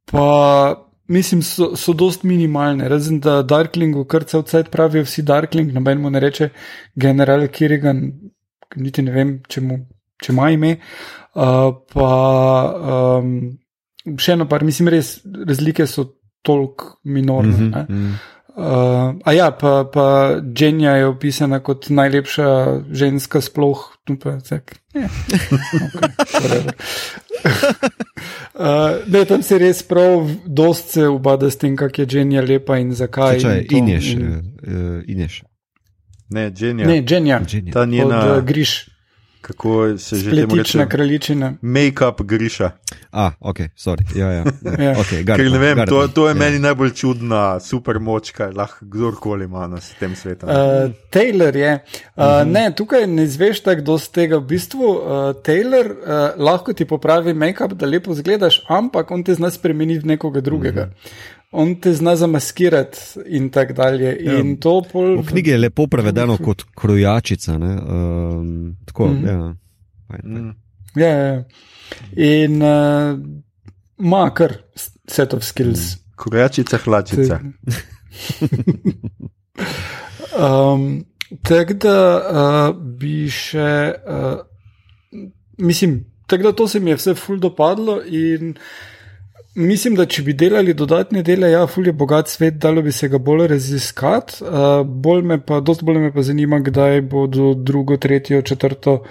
Speaker 3: pa mislim, so, so dost minimalne. Razen da Darklingu, kar se vse pravijo, vsi Darkling, noben mu ne reče general Kirigan, niti ne vem, če, mu, če ima ime. Uh, pa um, še eno par, mislim, res razlike so toliko minorne. Mm -hmm, Uh, a ja, pa, pa Dženja je opisana kot najlepša ženska sploh. Pa, tak, ja. okay, uh, ne, tam se res prav, dost se ubada s tem, kak je Dženja lepa in zakaj.
Speaker 1: Če je Inješ. In... Uh, inješ.
Speaker 2: Ne, Dženja.
Speaker 3: Ne, Dženja.
Speaker 2: Ta njena.
Speaker 3: Od, uh, griš
Speaker 2: kako se že
Speaker 3: temu reče? Kraljičina.
Speaker 2: Make-up griša.
Speaker 1: A, ok, sorry. Ja, ja. ja. ja. Okay,
Speaker 2: Ker, ne vem, garda, to, to je ja. meni najbolj čudna super moč, kaj lahko kdorkoli ima na tem svetu.
Speaker 3: Uh, Taylor je. Uh, uh -huh. Ne, tukaj ne izveš tako dosti tega. V bistvu, uh, Taylor uh, lahko ti popravi make-up, da lepo zgledaš, ampak on te zna spremeniti v nekoga drugega. Uh -huh on te zna zamaskirati in tako dalje. Ja, in pol...
Speaker 1: V knjigi je lepo prevedeno kot krojačica. Um, tako, mm. ja.
Speaker 3: Mm. Ja, ja. In uh, ima uh, kar set of skills. Mm.
Speaker 2: Krojačica, hlačica.
Speaker 3: um, tako da uh, bi še, uh, mislim, tako da to se mi je vse ful dopadlo in uh, Mislim, da če bi delali dodatne dele, ja, fulje bogat svet, dalo bi se ga bolj raziskati. Uh, bolj me pa, dosti bolj me pa zanima, kdaj bodo drugo, tretjo, četrto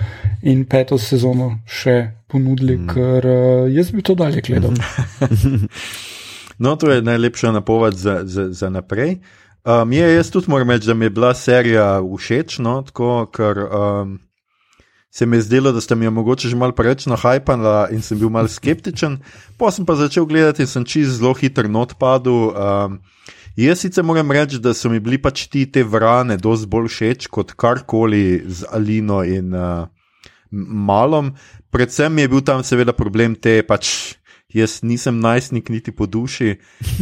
Speaker 3: in peto sezono še ponudili, mm. ker uh, jaz bi to dalje gledal.
Speaker 2: no, to je najlepša napoved za, za, za naprej. Um, je, jaz tudi moram reči, da mi je bila serija všeč, no, tako, ker. Um, se mi je zdelo, da ste mi jo mogoče že malo preveč nahajpali in sem bil malo skeptičen. Pa sem pa začel gledati in sem čez zelo hiter not padel. Um, jaz sicer moram reči, da so mi bili pač ti te vrane dosti bolj všeč kot karkoli z Alino in uh, Malom. Predvsem je bil tam seveda problem te pač. Jaz nisem najstnik, niti po duši.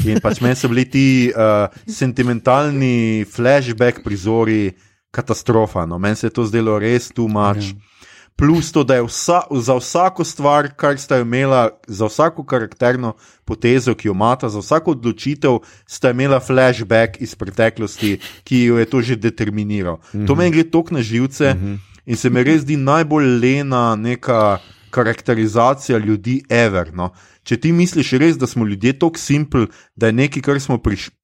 Speaker 2: In pač meni so bili ti uh, sentimentalni flashback prizori katastrofa. No. Meni se je to zdelo res tu mač. Ja plus to, da je vsa, za vsako stvar, kar sta imela, za vsako karakterno potezo, ki jo imata, za vsako odločitev, sta imela flashback iz preteklosti, ki jo je to že determiniral. Mm -hmm. To meni gre tok na živce mm -hmm. in se mi res zdi najbolj lena neka karakterizacija ljudi, ever. No. Če ti misliš res, da smo ljudje tako simpli, da je nekaj, kar smo prišli.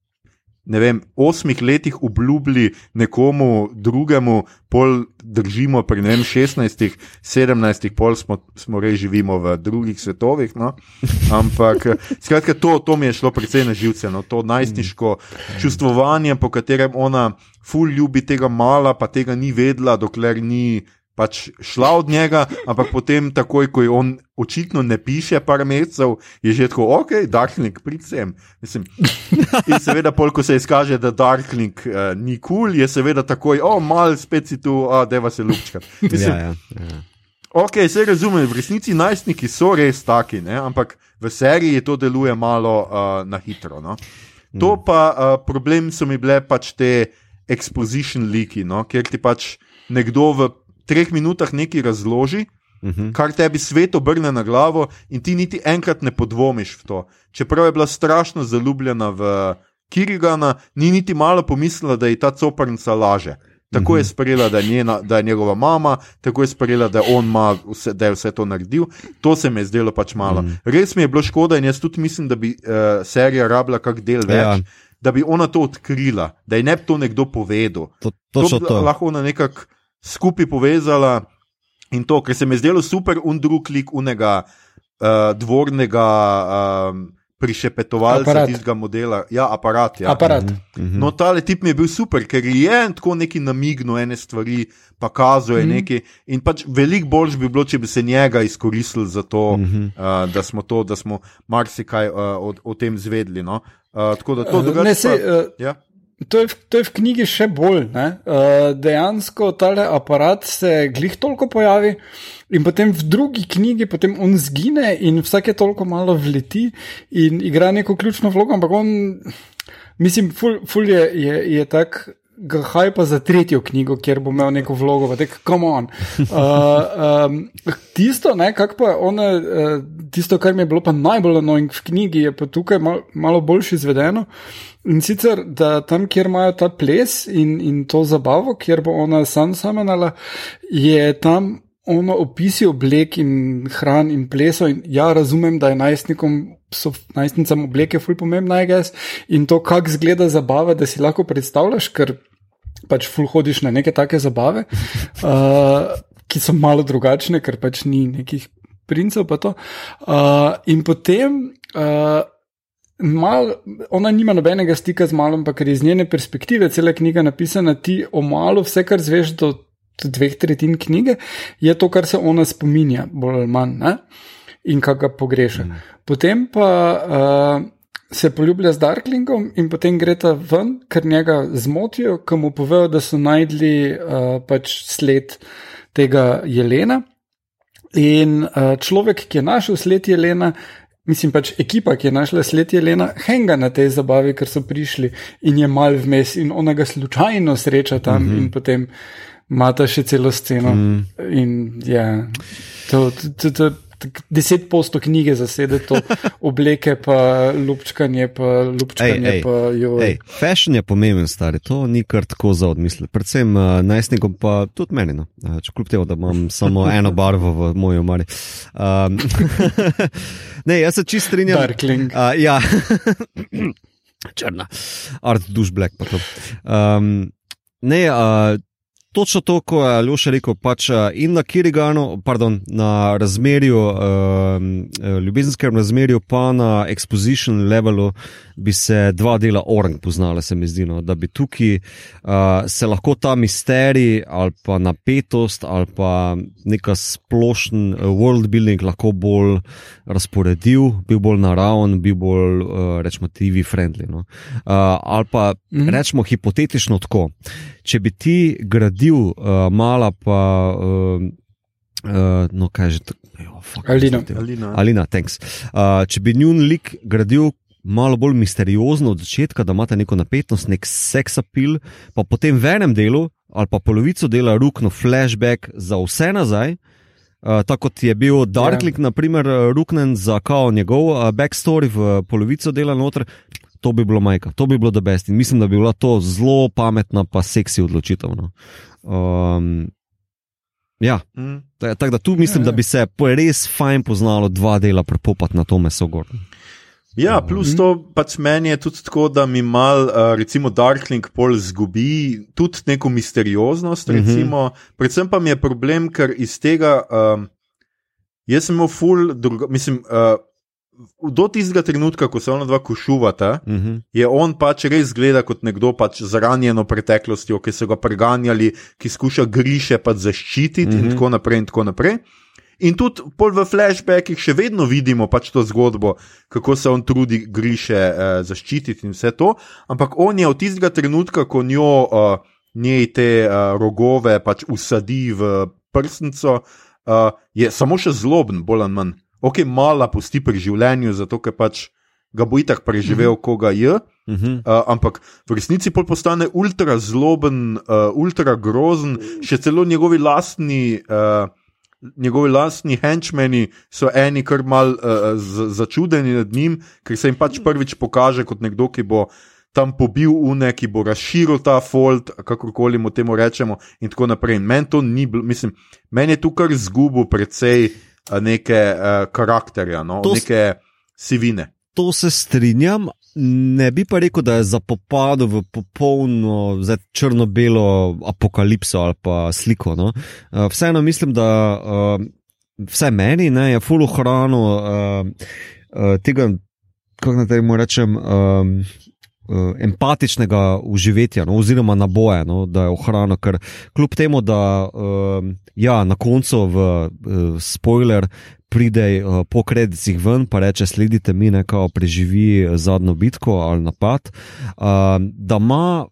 Speaker 2: Ne vem, osmih letih obljubili nekomu drugemu, pol držimo pri ne vem, 16, 17, pol smo, smo res živimo v drugih svetovih. No? Ampak, skratka, to, to mi je šlo precej na živce, no? to najstniško čustvovanje, po katerem ona ful ljubi tega mala, pa tega ni vedela, dokler ni pač šla od njega, ampak potem, takoj, ko je on očitno ne piše, par mesecev, je že tako, ok, Darkling, pridem. In seveda, pol, ko se izkaže, da Darkling uh, ni kul, cool, je seveda takoj, o, oh, mal spet si tu, a deva se lučka.
Speaker 1: Ja, ja, ja.
Speaker 2: Ok, se razumem, v resnici najstniki so res taki, ne? ampak v seriji to deluje malo uh, na hitro. No? To mm. pa uh, problem so mi bile pač te exposition liki, no? kjer ti pač nekdo v treh minutah nekaj razloži, uh mhm. -huh. kar tebi svet obrne na glavo, in ti niti enkrat ne podvomiš v to. Čeprav je bila strašno zaljubljena v Kirigana, ni niti malo pomislila, da je ta coprnica laže. Tako je mhm. sprejela, da je, njena, da je njegova mama, tako je sprejela, da, vse, da je vse to naredil. To se mi je zdelo pač malo. Mm. Res mi je bilo škoda in jaz tudi mislim, da bi uh, serija rabila kak del več, ja. da bi ona to odkrila, da je ne bi to nekdo povedal. To, to, to to. lahko ona nekako skupaj povezala in to, ker se mi je zdelo super, un drug lik unega uh, dvornega. Um, Prišepetovalca tistega modela, ja, aparat. Ja.
Speaker 3: aparat. Mm
Speaker 2: -hmm. No, ta tip mi je bil super, ker je tako neki namignil ene stvari, pa kazuje mm -hmm. nekaj. In pač veliko bolj bi bilo, če bi se njega izkoristili za to, mm -hmm. uh, da smo to, da smo marsikaj uh, o, o tem zvedli. No? Uh, tako da to dogaja. Uh, uh, ja?
Speaker 3: To je, to je v knjigi še bolj. Uh, dejansko ta aparat se glih toliko pojavi, in potem v drugi knjigi potem on zgine, in vsake toliko malo vleti in igra neko ključno vlogo. Ampak on, mislim, ful, ful je, je, je tak. Gahaj pa za tretjo knjigo, kjer bo imel neko vlogo, da je come on. Uh, um, tisto, ne, pa ona, uh, tisto, kar mi je bilo pa najbolj annoying v knjigi, je pa tukaj mal, malo boljše izvedeno. In sicer, da tam, kjer imajo ta ples in, in to zabavo, kjer bo ona sam samenala, je tam ono opisi oblek in hran in plesov. In ja, razumem, da je najstnikom, so najstnicam obleke ful pomembna, jaz in to, kak zgleda zabava, da si lahko predstavljaš, ker pač ful hodiš na neke take zabave, uh, ki so malo drugačne, ker pač ni nekih princev pa to. Uh, in potem. Uh, Mal, ona nima nobenega stika z malom, ampak iz njene perspektive, cela knjiga napisana ti o malu, vse kar zveš do dveh tretjin knjige, je to, kar se ona spominja, bolj ali manj, ne? in kaj ga pogreša. Mm. Potem pa uh, se poljublja z Darklingom in potem gre ta ven, ker njega zmotijo, ki mu povejo, da so najdli uh, pač sled tega jelena. In uh, človek, ki je našel sled jelena, Mislim pač ekipa, ki je našla sled Jelena, henga na tej zabavi, ker so prišli in je mal vmes in ona ga slučajno sreča tam mm -hmm. in potem mata še celo sceno. Mm. In ja, to, to, to, deset posto knjige zasede to obleke, pa lupčkanje, pa lupčkanje. Ej, ej, pa,
Speaker 1: ej, fashion je pomemben, stari, to ni kar tako za odmisliti. Predvsem uh, najstnikom, pa tudi meni, no. uh, kljub temu, da imam samo eno barvo v moji omari. Um, ne, jaz se čist strinjam.
Speaker 3: Darkling.
Speaker 1: Uh, ja, črna, art, duš, black, pa to. Um, ne, uh, točno to, ko je Ljuša rekel, pač eh, in na Kiriganu, pardon, na razmerju, uh, ljubezenskem razmerju, pa na exposition levelu, bi se dva dela orang poznala, se mi zdi, no? da bi tukaj uh, se lahko ta misterij ali pa napetost ali pa neka splošen world building lahko bolj razporedil, bil bolj naraven, bil bolj, uh, rečemo, TV-friendly. No? Uh, ali pa mm -hmm. rečemo hipotetično tako če bi ti gradil uh, mala, pa uh, uh, no, kaj že tako.
Speaker 3: Alina.
Speaker 2: Alina.
Speaker 1: Alina uh, če bi njun lik gradil malo bolj misteriozno od začetka, da imate neko napetost, nek seksapil, pa potem v enem delu ali pa polovico dela rukno flashback za vse nazaj. Uh, tako kot je bil Darkling, ja. naprimer, ruknen za kao njegov uh, backstory v polovico dela noter, to bi bilo majka, to bi bilo da best. In mislim, da bi bila to zelo pametna, pa seksi odločitev. No. Um, ja, mm. tako da tu mislim, ja, ja. da bi se res fajn poznalo dva dela prepopati na to meso gor.
Speaker 2: Ja, plus to pač meni je tudi tako, da mi mal, uh, recimo, Darkling pol zgubi tudi neko misterioznost, recimo. Predvsem pa mi je problem, ker iz tega, um, jaz sem imel ful, druga, mislim, uh, do tistega trenutka, ko se ona dva košuvata,
Speaker 1: Uh -huh.
Speaker 2: je on pač res gleda kot nekdo pač z ranjeno preteklostjo, ki so ga preganjali, ki skuša griše pač zaščititi mm -hmm. in tako naprej in tako naprej. In tudi pol v flashbackih še vedno vidimo pač to zgodbo, kako se on trudi griše eh, zaščititi in vse to. Ampak on je od tistega trenutka, ko njo eh, njej te eh, rogove pač usadi v prsnico, eh, je samo še zloben, bolj ali manj. Ok, mala pusti pri življenju, zato ker pač ga bo itak preživel, ko ga je.
Speaker 1: Uh -huh.
Speaker 2: Uh, ampak v resnici pol postane ultra zloben, uh, ultra grozen, še celo njegovi lastni. Uh, Njegovi lastni henčmeni so eni kar mal uh, začudeni nad njim, ker se jim pač prvič pokaže kot nekdo, ki bo tam pobil une, ki bo razširil ta fold, kakorkoli mu temu rečemo, in tako naprej. In meni to ni bilo, mislim, meni je tu kar zgubil precej uh, neke uh, karakterja, no?
Speaker 1: To
Speaker 2: neke sivine.
Speaker 1: To se strinjam. Ne bi pa rekel, da je zapopadel v popolno črno-belo apokalipso ali pa sliko. No. Uh, Vseeno mislim, da uh, vse meni ne, je full hrano uh, uh, tega, kako naj temu rečem. Um, uh, Empatičnega uživetja, no, oziroma naboja, no, da je ohranjeno, ker kljub temu, da um, ja, na koncu v uh, spoiler pride uh, po kredicih ven, pa reče: Sledite mi, nekaj preživi zadnjo bitko ali napad. Uh, da ima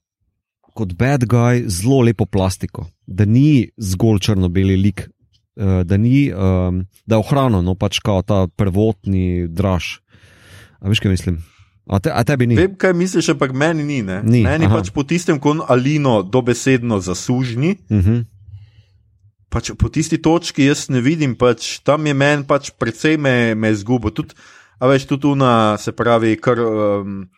Speaker 1: kot bad guy zelo lepo plastiko, da ni zgolj črno-beli lik, uh, da, ni, um, da je ohranjeno, no, pač kao ta prvotni draž. A veš, kaj mislim? A, te, a tebi ni?
Speaker 2: Vem, kaj misliš, ampak meni ni. ne.
Speaker 1: Ni,
Speaker 2: meni
Speaker 1: aha.
Speaker 2: pač po tistem, ko Alino dobesedno zasužni,
Speaker 1: Uh -huh.
Speaker 2: pač po tisti točki jaz ne vidim, pač tam je meni pač precej me, me zgubo. Tudi, a veš, tudi una, se pravi, kar. Um,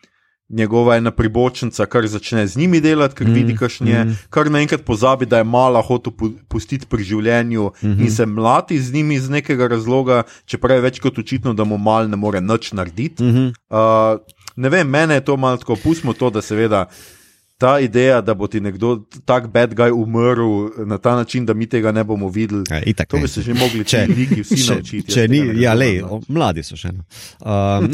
Speaker 2: Njegova ena pribočnica, kar začne z njimi delati, ker
Speaker 1: Mm,
Speaker 2: mm, vidi, kakšen je,
Speaker 1: mm.
Speaker 2: mm. kar naenkrat pozabi, da je mala hotel pu- pustiti pri življenju mm
Speaker 1: Mhm.
Speaker 2: -hmm. in se mlati z njimi iz nekega razloga, čeprav je več kot očitno, da mu mal ne more nič narediti.
Speaker 1: Uh -huh.
Speaker 2: Uh, ne vem, mene je to malo tako, pustimo to, da seveda ta ideja, da bo ti nekdo tak bad guy umrl na ta način, da mi tega ne bomo videli.
Speaker 1: Ja, itak
Speaker 2: To
Speaker 1: ne.
Speaker 2: bi se že mogli
Speaker 1: Če-
Speaker 2: liki vsi
Speaker 1: če,
Speaker 2: naučiti.
Speaker 1: če ni,
Speaker 2: ne
Speaker 1: ja, lej,
Speaker 2: no.
Speaker 1: o, mladi so še eno. Um,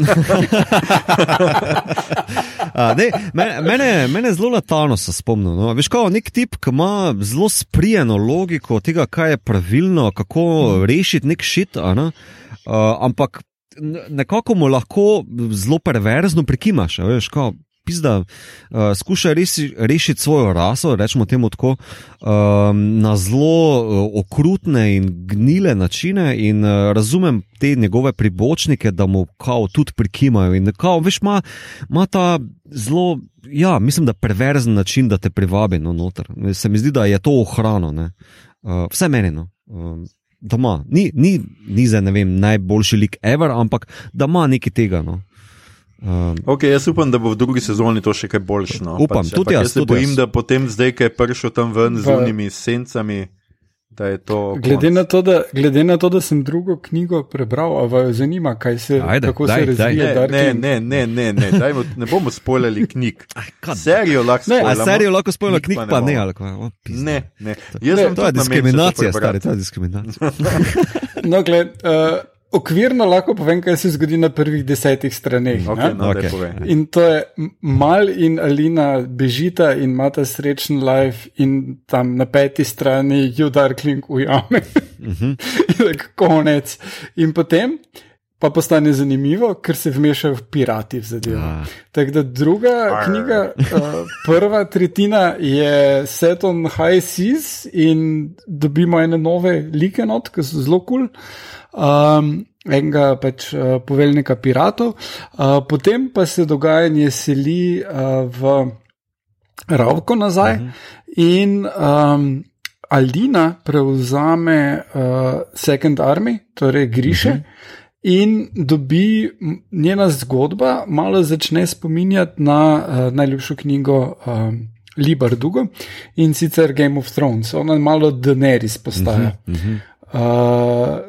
Speaker 1: a, dej, mene, mene, mene zelo natalno se spomnim. No. Veš, kot nek tip, ki ima zelo sprijeno logiko tega, kaj je pravilno, kako rešiti nek šit, ne? uh, ampak nekako mu lahko zelo perverzno prikimaš. Veš, kao, Pizda, uh, skuša resi, rešiti svojo raso, rečemo temu tako, um, na zelo uh, okrutne in gnile načine, in uh, razumem te njegove pribočnike, da mu kao tudi prikimajo. In kao, veš, ima, ima ta zelo, ja, mislim, da perverzen način, da te privabi no, noter. Se mi zdi, da je to ohrano, uh, vse menjeno. Um, Doma. Ni, ni, ni za ne vem, najboljši lik ever, ampak da ima nekaj tega. No. Um,
Speaker 2: Ok, jaz upam, da bo v drugi sezoni to še kaj boljše. No.
Speaker 1: Upam, tudi
Speaker 2: ampak
Speaker 1: jaz,
Speaker 2: Jaz se
Speaker 1: tudi
Speaker 2: bojim,
Speaker 1: jaz.
Speaker 2: da potem, zdaj, ki je prišel tam ven z
Speaker 3: V-
Speaker 2: unimi sencami, da je to.
Speaker 3: Glede
Speaker 2: konc.
Speaker 3: na, to, da, glede na to, da sem drugo knjigo prebral, a vas zanima, kaj se,
Speaker 1: Ajde,
Speaker 3: kako
Speaker 1: daj,
Speaker 3: se razvija
Speaker 2: Ne,
Speaker 3: Dark
Speaker 2: ne, ne, ne, ne, ne, dajmo, ne bomo spoilali knjig.
Speaker 1: kaj-
Speaker 2: Serijo lahko
Speaker 3: Ne,
Speaker 1: A
Speaker 2: spoilamo.
Speaker 1: serijo lahko spojimo,
Speaker 2: knjig
Speaker 1: knjig
Speaker 2: pa
Speaker 1: pa
Speaker 2: ne
Speaker 1: ne, ali? O, pizda.
Speaker 2: Ne, ne. Jaz
Speaker 3: Ne,
Speaker 2: sem
Speaker 1: To je diskriminacija, stari, to je diskriminacija.
Speaker 3: No, gled, uh, okvirno lahko povem, kaj se zgodi na prvih desetih straneh.
Speaker 2: Ok,
Speaker 3: ne?
Speaker 2: no,
Speaker 1: Ok.
Speaker 2: okay.
Speaker 3: In to je Mal in Alina bežita in imata srečen life, in tam na peti strani ju Darkling ujame.
Speaker 1: Mhm.
Speaker 3: In tako konec. In potem pa postane zanimivo, ker se vmešajo pirati v zadevo.
Speaker 1: Ja.
Speaker 3: Tako da druga
Speaker 2: Arr.
Speaker 3: knjiga, uh, prva tretjina je set on high seas in dobimo ene nove like not, ki so zelo kul. Cool. Um, enega pač uh, poveljnika piratov, uh, potem pa se dogajanje seli uh, v Ravko nazaj uh -huh. in um, Aldina prevzame uh, Second Army, torej Griše. Uh -huh. In dobi njena zgodba, malo začne spominjati na uh, najljubšo knjigo um, Libar Dugo in sicer Game of Thrones. Ona malo Daenerys postaja. Uh,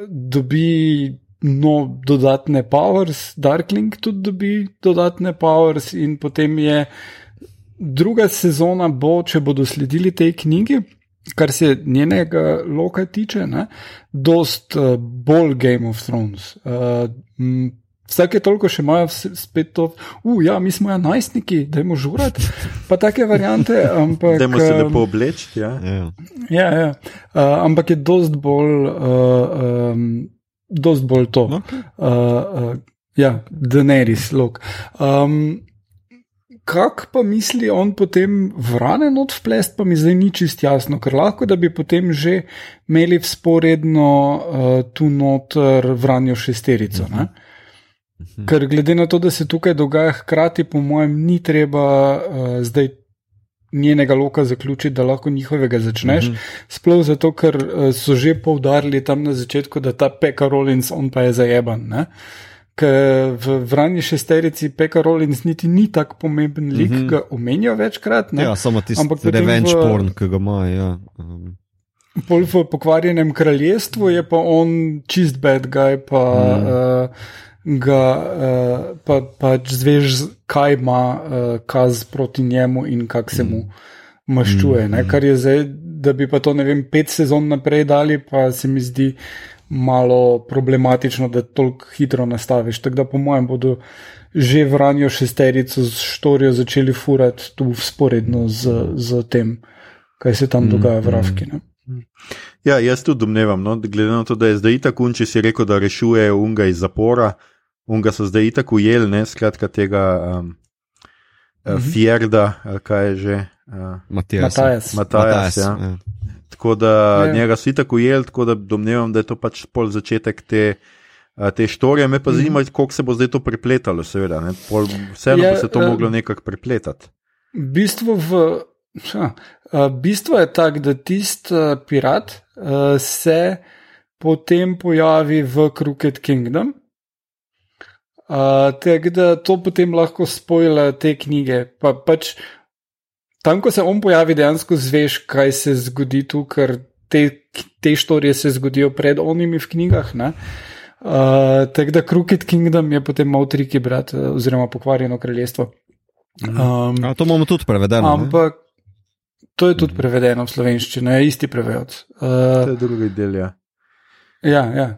Speaker 3: dobi no, dodatne powers, Darkling tudi dobi dodatne powers, in potem je druga sezona, bo, če bodo sledili tej knjigi, kar se njenega loka tiče, ne, dost uh, bolj Game of Thrones. Uh, m, Vsake toliko še imajo spet to, uh, ja, mi smo ja najstniki, da jim užurati, pa take variante. Ampak,
Speaker 2: da jim se lepo obleči. Ja.
Speaker 1: Ja.
Speaker 3: Ja, ja. Uh, ampak je dost bolj, uh, um, dost bolj to.
Speaker 1: Okay.
Speaker 3: Uh, uh, ja, Daenerys, lok. Um, Kak pa misli on potem vrane not vplest, pa mi zdaj ni čist jasno, ker lahko da bi potem že imeli vzporedno uh, tu noter vranjo šesterico. -huh. Ker glede na to, da se tukaj dogaja hkrati, po mojem, ni treba uh, zdaj njenega loka zaključiti, da lahko njihovega začneš. Mm -hmm. Sploh zato, ker uh, so že poudarili tam na začetku, da ta Pekka Rollins, on pa je zajeban. Ne? Ker v vrani šesterici Pekka Rollins niti ni tako pomemben lik, mm -hmm. ga omenijo večkrat. Ne?
Speaker 1: Ja, samo tisti revenge v... porn, ki ga ima. Ja. Um.
Speaker 3: Pol v pokvarjenem kraljestvu je pa on čist bad guy, pa. Mm. Uh, ga uh, pa, pač zveš, kaj ima uh, kaz proti njemu in kako se mu maščuje. Mm. Kar je zdaj, da bi pa to, ne vem, pet sezon naprej dali, pa se mi zdi malo problematično, da toliko hitro nastaviš. Tako da, po mojem, bodo že vranjo šesterico z štorijo začeli furati tu sporedno z, z tem, kaj se tam mm. dogaja v Ravki. Ne?
Speaker 2: Ja, jaz tudi domnevam, no, glede na to, da je zdaj tako, če si rekel, da rešuje unga iz zapora, unga so zdaj tako ujeli, ne skratka tega um, mm -hmm. Fjerda, kaj je že. Uh,
Speaker 3: Matijas.
Speaker 2: Matijas. Ja. Ja. Tako da ja. njega so tako ujeli, tako da domnevam, da je to pač pol začetek te. Te štorije me pa zanima, mm kako se bo zdaj to prepletalo, seveda. Vseeno ja, bi se to uh, moglo nekako prepletati.
Speaker 3: Bistvo, v, uh, bistvo je tako, da tisti pirat uh, se potem pojavi v Crooked Kingdom, Uh, Tako da to potem lahko spojila te knjige. Pa, pač, tam, ko se on pojavi, dejansko zveš, kaj se zgodi tu, ker te, te štorije se zgodijo pred onimi v knjigah. Uh, Tako da Crooked Kingdom je potem malo triki brat, oziroma pokvarjeno kraljestvo.
Speaker 1: Um, A, to imamo tudi prevedeno.
Speaker 3: Ampak ne? to je tudi prevedeno v slovenščino, je isti prevod.
Speaker 2: Uh, to je drugi del. Ja,
Speaker 3: ja. ja.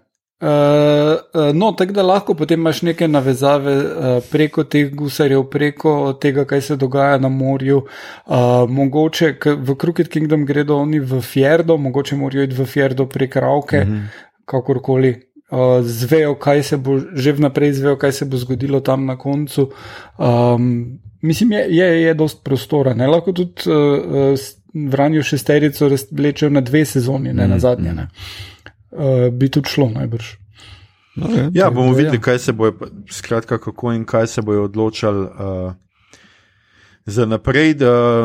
Speaker 3: Uh, no, tako da lahko potem imaš neke navezave uh, preko teh gusarjev, preko tega, kaj se dogaja na morju. Uh, mogoče v Crooked Kingdom gredo oni v Fjerdo, mogoče morajo iti v Fjerdo prek Ravke, mm -hmm. kakorkoli. Uh, zvejo, kaj se bo, že vnaprej zvejo, kaj se bo zgodilo tam na koncu. Um, mislim, je, je, je dost prostora. Ne? Lahko tudi uh, uh, vranju šesterico vlečejo na dve sezoni, ne mm -hmm. na zadnje. Ne? Uh, bi tudi šlo najbrž.
Speaker 2: Okay, ja, bomo da, videli, ja. kaj se bo, skratka, kako in kaj se bojo odločali. Uh, Za naprej,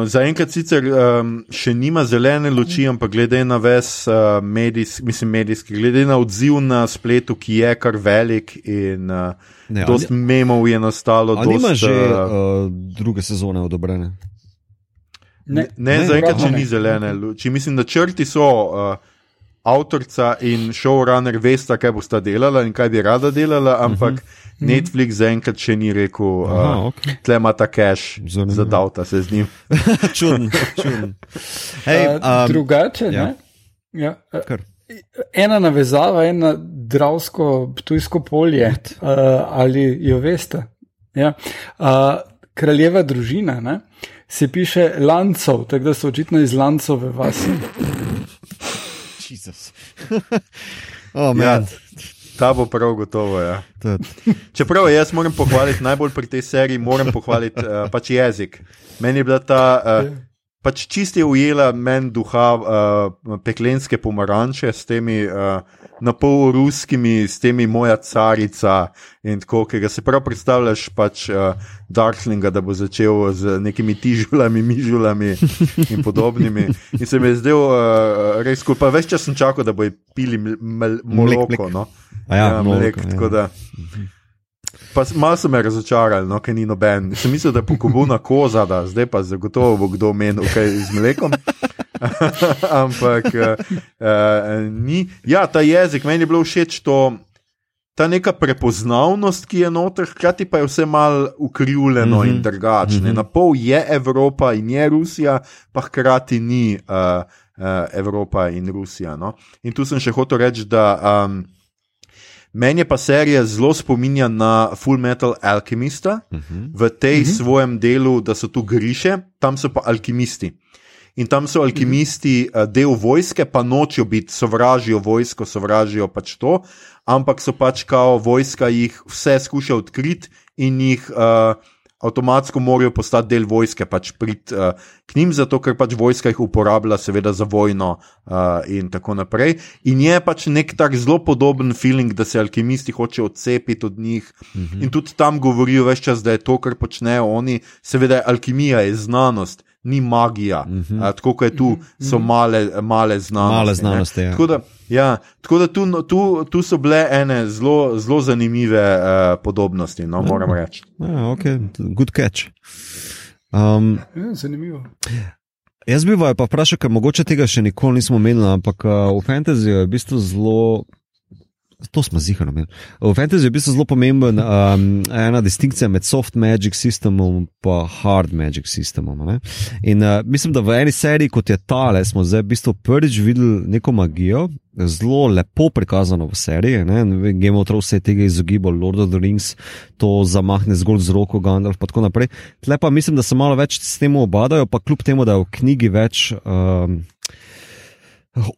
Speaker 2: zaenkrat sicer um, še nima zelene luči, ampak glede na ves uh, medijski, mislim, medijski, glede na odziv na spletu, ki je kar velik in uh, dosti memov je nastalo.
Speaker 1: Ali ima že uh, druge sezone odobrene?
Speaker 2: Ne, ne, ne zaenkrat še ni zelene luči. Mislim, da črti so. Uh, avtorica in showrunner vesta, kaj bo sta delala in kaj bi rada delala, ampak uh -huh. Netflix zaenkrat še ni rekel, da uh, okay. tle ima ta cache, za davta se z njim.
Speaker 1: čuden, čuden.
Speaker 3: Hey, um, drugače, ja. ne? Ja. Ena navezava, ena dravsko, tujsko polje, uh, ali jo veste. Ja. Uh, kraljeva družina ne? se piše Lancov, tako da so očitno iz Lancove vasi.
Speaker 1: Jezus. oh, ja,
Speaker 2: ta bo prav gotovo. Ja. Čeprav jaz moram pohvaliti, najbolj pri tej seriji moram pohvaliti uh, pač jezik. Meni je bila ta. Uh, Pač čisti je ujela meni duha uh, peklenske pomaranče s temi uh, na pol ruskimi, s temi moja carica in tako, ki ga se prav predstavljaš, pač uh, Darklinga, da bo začel z nekimi tižulami, mižulami in podobnimi. In se mi je zdel uh, res skupaj, pa več čas sem čakal, da bo pili mleko. No?
Speaker 1: Ja, ja, mlek, ja.
Speaker 2: Malo so me razočarali, no, ker ni noben. Sem mislil, da je pokobuna koza, da zdaj pa zagotovo bo kdo menil kaj z mlekom. Ampak uh, uh, ni. Ja, ta jezik, meni je bilo všeč to, ta neka prepoznavnost, ki je noter, hkrati pa je vse malo ukrivljeno mm -hmm. in drugačne. Mm -hmm. Na pol je Evropa in je Rusija, pa hkrati ni uh, uh, Evropa in Rusija. No? In tu sem še hotel reči, da. Um, Meni pa serija zelo spominja na Full Metal Alchemista, uh mhm. -huh. v tej uh mhm. -huh. svojem delu, da so tu griše, tam so pa alkimisti. In tam so alkimisti uh, del vojske, pa nočijo biti, sovražijo vojsko, sovražijo pač to, ampak so pač kao vojska jih vse skuša odkriti in jih. Uh, avtomatsko morajo postati del vojske, pač priti uh, k njim, zato ker pač vojska jih uporablja, seveda, za vojno uh, in tako naprej. In je pač nek tak zelo podoben feeling, da se alkimisti hočejo odcepiti od njih. Mm -hmm. In tudi tam govorijo več čas, da je to, kar počnejo oni, seveda, alkimija je znanost. Ni magija, mm -hmm. uh, tako kot je tu, so male, male znanosti.
Speaker 1: Male znanosti ja.
Speaker 2: tako, da, ja, tako da tu, no, tu, tu so bile ene zelo zanimive uh, podobnosti, no, moram reči.
Speaker 1: Ja, ok, good catch. Um,
Speaker 3: ja, zanimivo.
Speaker 1: Jaz bi pa vprašal, ker mogoče tega še nikoli nismo imeli, ampak uh, v fantasyju je v bistvu zelo To smo zihali. No, v fantasy je bil zelo pomemben um, ena distinkcija med soft magic sistemom in hard magic sistemom. Ne? In uh, mislim, da v eni seriji, kot je tale, smo zdaj v bistvu prvič videli neko magijo, zelo lepo prikazano v seriji. Game of Thrones se je tega izogibal, Lord of the Rings to zamahne zgolj z roko, Gandalf in tako naprej. Tle pa mislim, da se malo več s tem obadajo, pa kljub temu, da je v knjigi več. Um,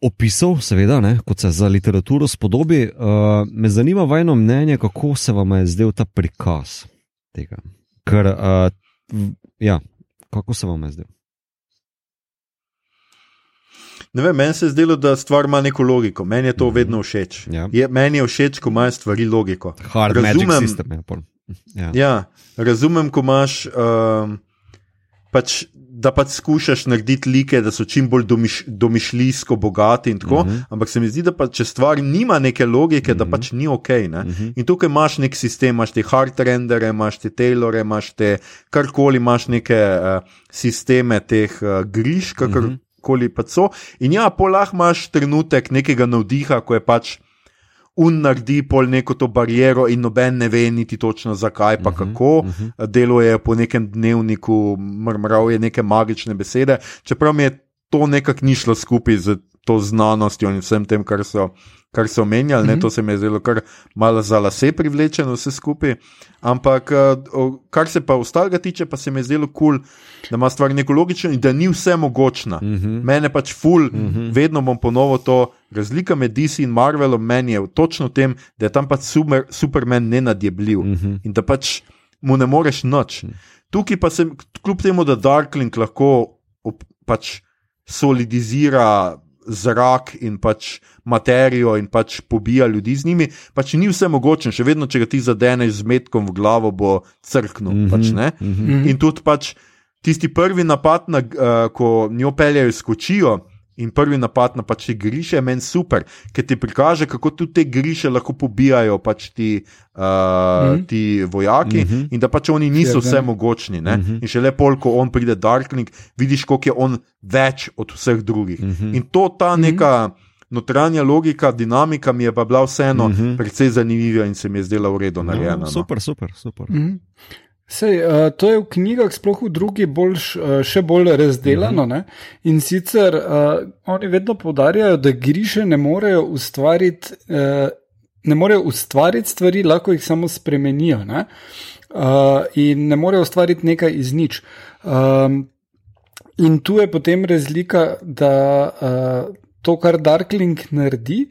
Speaker 1: opisov, seveda, ne, kot se za literaturo spodobi. Uh, me zanima vajno mnenje, kako se vam je zdel ta prikaz tega. Ker, uh, ja, kako se vam je zdel?
Speaker 2: Ne vem, meni se je zdelo, da stvar ima neko logiko. Meni je to mm -hmm. vedno všeč. Ja. Je, meni je všeč, ko imaš stvari logiko.
Speaker 1: Hard razumem, system, ja,
Speaker 2: ja. Ja, razumem, ko imaš. Uh, pač da pač skušaš narediti like, da so čim bolj domiš, domišljijsko bogati in tako. Uh mhm. -huh. Ampak se mi zdi, da pa, če stvar nima neke logike, uh -huh. da mhm. pač ni ok. Uh mhm. -huh. In tukaj imaš nek sistem, imaš te hard rendere, imaš te tailore, imaš te karkoli, imaš neke uh, sisteme teh uh, griž, kakorkoli uh -huh. pač so. In ja, polah imaš trenutek nekega navdiha, ko je pač un naredi pol neko to bariero, in noben ne ve niti točno zakaj, pa uh mhm, -huh, kako. Uh mhm. -huh. Deluje po nekem dnevniku, mrmral je neke magične besede, čeprav mi je to nekako ni šlo skupaj z to znanostjo in vsem tem, kar so kar so omenjali, mm -hmm. to se mi je zdelo kar malo za lase privlečeno, vse skupaj. Ampak, eh, kar se pa ostalega tiče, pa se mi je zdelo kul, cool, da ima stvar neko logično in da ni vse mogočna. Mm -hmm. Mene pač ful, mm -hmm. vedno bom ponovil to. Razlika med DC in Marvelom meni je točno v tem, da je tam pač super, Superman nenadjebljiv mm -hmm. in da pač mu ne moreš noč. -hmm. Tukaj pa se, kljub temu, da Darkling lahko op, pač solidizira zrak in pač materijo in pač pobija ljudi z njimi, pač ni vse mogoče, še vedno, če ga ti zadeneš z metkom v glavo, bo crknil. Mm -hmm, pač, mm -hmm. In tudi pač tisti prvi napad, na, uh, ko njo peljajo skočijo. In prvi napad na pač te griše je meni super, ker ti prikaže, kako tudi te griše lahko pobijajo pač ti, uh, mm -hmm. ti vojaki mm -hmm. in da pač oni niso vse mogočni. Mm -hmm. In še le pol, ko on pride Darkling, vidiš, koliko je on več od vseh drugih. Mm -hmm. In to ta mhm. neka notranja logika, dinamika mi je pa bila vseeno mm -hmm. precej zanimiva in se mi je zdela v redu narejena. No,
Speaker 1: super, super. super.
Speaker 3: Mm -hmm. Sej, uh, to je v knjigah, sploh v drugih, boljš, uh, še bolj razdeljeno. Mm -hmm. In sicer uh, oni vedno povdarjajo, da griše ne morejo ustvariti, uh, ne morejo ustvariti stvari, lahko jih samo spremenijo. Ne? Uh, in ne morejo ustvariti nekaj iz nič. Um, in tu je potem razlika, da uh, to, kar Darkling naredi,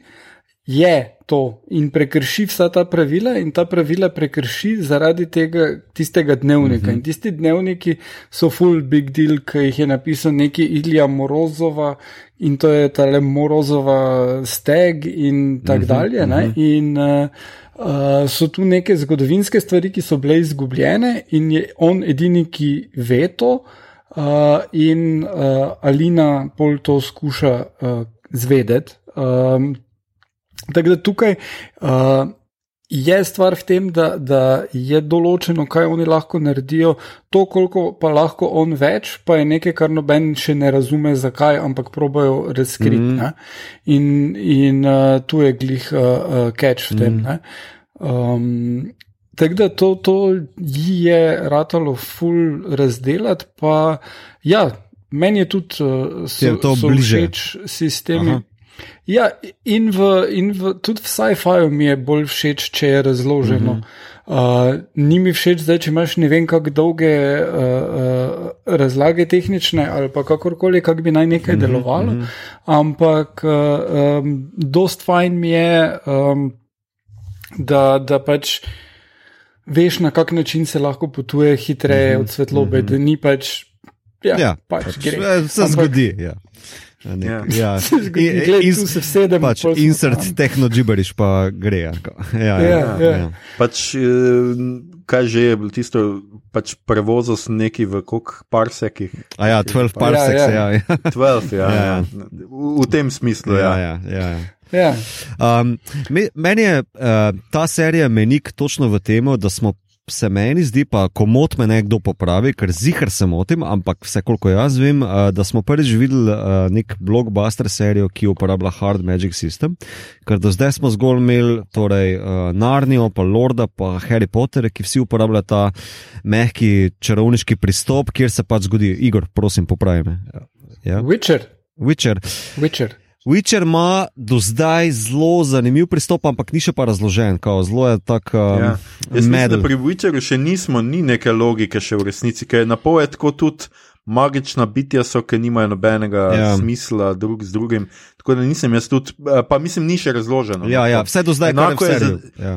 Speaker 3: je to in prekrši vsa ta pravila, in ta pravila prekrši zaradi tega tistega dnevnika. Uh -huh. In tisti dnevniki so full big deal, ki jih je napisal neki Ilija Morozova in to je ta le Morozova steg in tako uh -huh, dalje. Uh -huh. In uh, uh, so tu neke zgodovinske stvari, ki so bile izgubljene, in je on edini, ki ve to. Uh, in uh, Alina pol to skuša uh, zvedeti. Um, Tako da tukaj uh, je stvar v tem, da, da je določeno, kaj oni lahko naredijo, to, koliko pa lahko on več, pa je nekaj, kar noben še ne razume, zakaj, ampak probojajo razkriti. Mm -hmm. In, in uh, tu je glih uh, uh, catch v tem. Mm -hmm. Um, Tako da to, to ji je ratalo ful razdelati, pa ja, meni je tudi uh, so,
Speaker 1: Je to
Speaker 3: so
Speaker 1: bliže?
Speaker 3: všeč sistemi.
Speaker 1: Aha.
Speaker 3: Ja, in, v, in v, tudi v sci-fiu mi je bolj všeč, če je razloženo. Uh -huh. uh, ni mi všeč, zdaj, če imaš ne vem, kako dolge uh, uh, razlage tehnične ali pa kakorkoli, kako bi naj nekaj -huh, delovalo. Uh -huh. Ampak uh, um, dost fajn mi je, um, da, da pač veš, na kak način se lahko potuje hitreje uh -huh, od svetlobe, uh -huh. da ni pač. Ja,
Speaker 1: Ja,
Speaker 3: pač,
Speaker 1: pač,
Speaker 3: gre.
Speaker 1: eh, se
Speaker 3: Ampak-
Speaker 1: zgodi. Ja. Ja, nek,
Speaker 2: Ja.
Speaker 1: ja. In- in-
Speaker 3: tu se vsedem,
Speaker 1: pač
Speaker 3: pol smo
Speaker 1: insert
Speaker 3: tam.
Speaker 1: tehno gibberish pa gre. Ja, ja, ja,
Speaker 3: Ja,
Speaker 1: ja,
Speaker 3: ja.
Speaker 1: ja.
Speaker 2: Pač, eh, kaj že je bilo tisto, pač prevozil sem neki v koliko parsekih.
Speaker 1: A ja, 12 parsecs,
Speaker 3: Ja,
Speaker 1: ja,
Speaker 3: ja.
Speaker 1: ja.
Speaker 2: 12, ja.
Speaker 1: Ja,
Speaker 2: ja,
Speaker 1: ja.
Speaker 2: ja. V, v tem smislu,
Speaker 1: ja,
Speaker 2: ja.
Speaker 1: ja, ja, ja.
Speaker 3: Ja.
Speaker 1: Um, me, meni je uh, ta serija menik točno v tem, da smo. Se meni zdi, pa komot me nekdo popravi, ker zihar se motim, ampak vse koliko jaz vem, uh, da smo prvič videli uh, nek blockbuster serijo, ki uporablja Hard Magic System, ker do zdaj smo zgolj imeli torej, uh, Narnijo, pa Lorda, pa Harry Potter, ki vsi uporabljajo ta mehki čarovniški pristop, kjer se pač zgodi, Igor, prosim, popravi me. Ja?
Speaker 3: Witcher.
Speaker 1: Witcher.
Speaker 3: Witcher.
Speaker 1: Witcher ima do zdaj zelo zanimiv pristop, ampak ni še pa razložen, kao, zelo je tak um,
Speaker 2: Ja. Jaz mislim,
Speaker 1: medel.
Speaker 2: da pri Witcheru še nismo, ni neke logike še v resnici, ker je napoved tako tudi. Magična bitja so, ki nimajo nobenega
Speaker 1: Ja.
Speaker 2: smisla drug z drugim. Tako da nisem jaz tudi, eh, pa mislim, ni še razloženo. no.
Speaker 1: Ja, ja, vse do zdaj,
Speaker 2: Enako je za-
Speaker 1: Ja.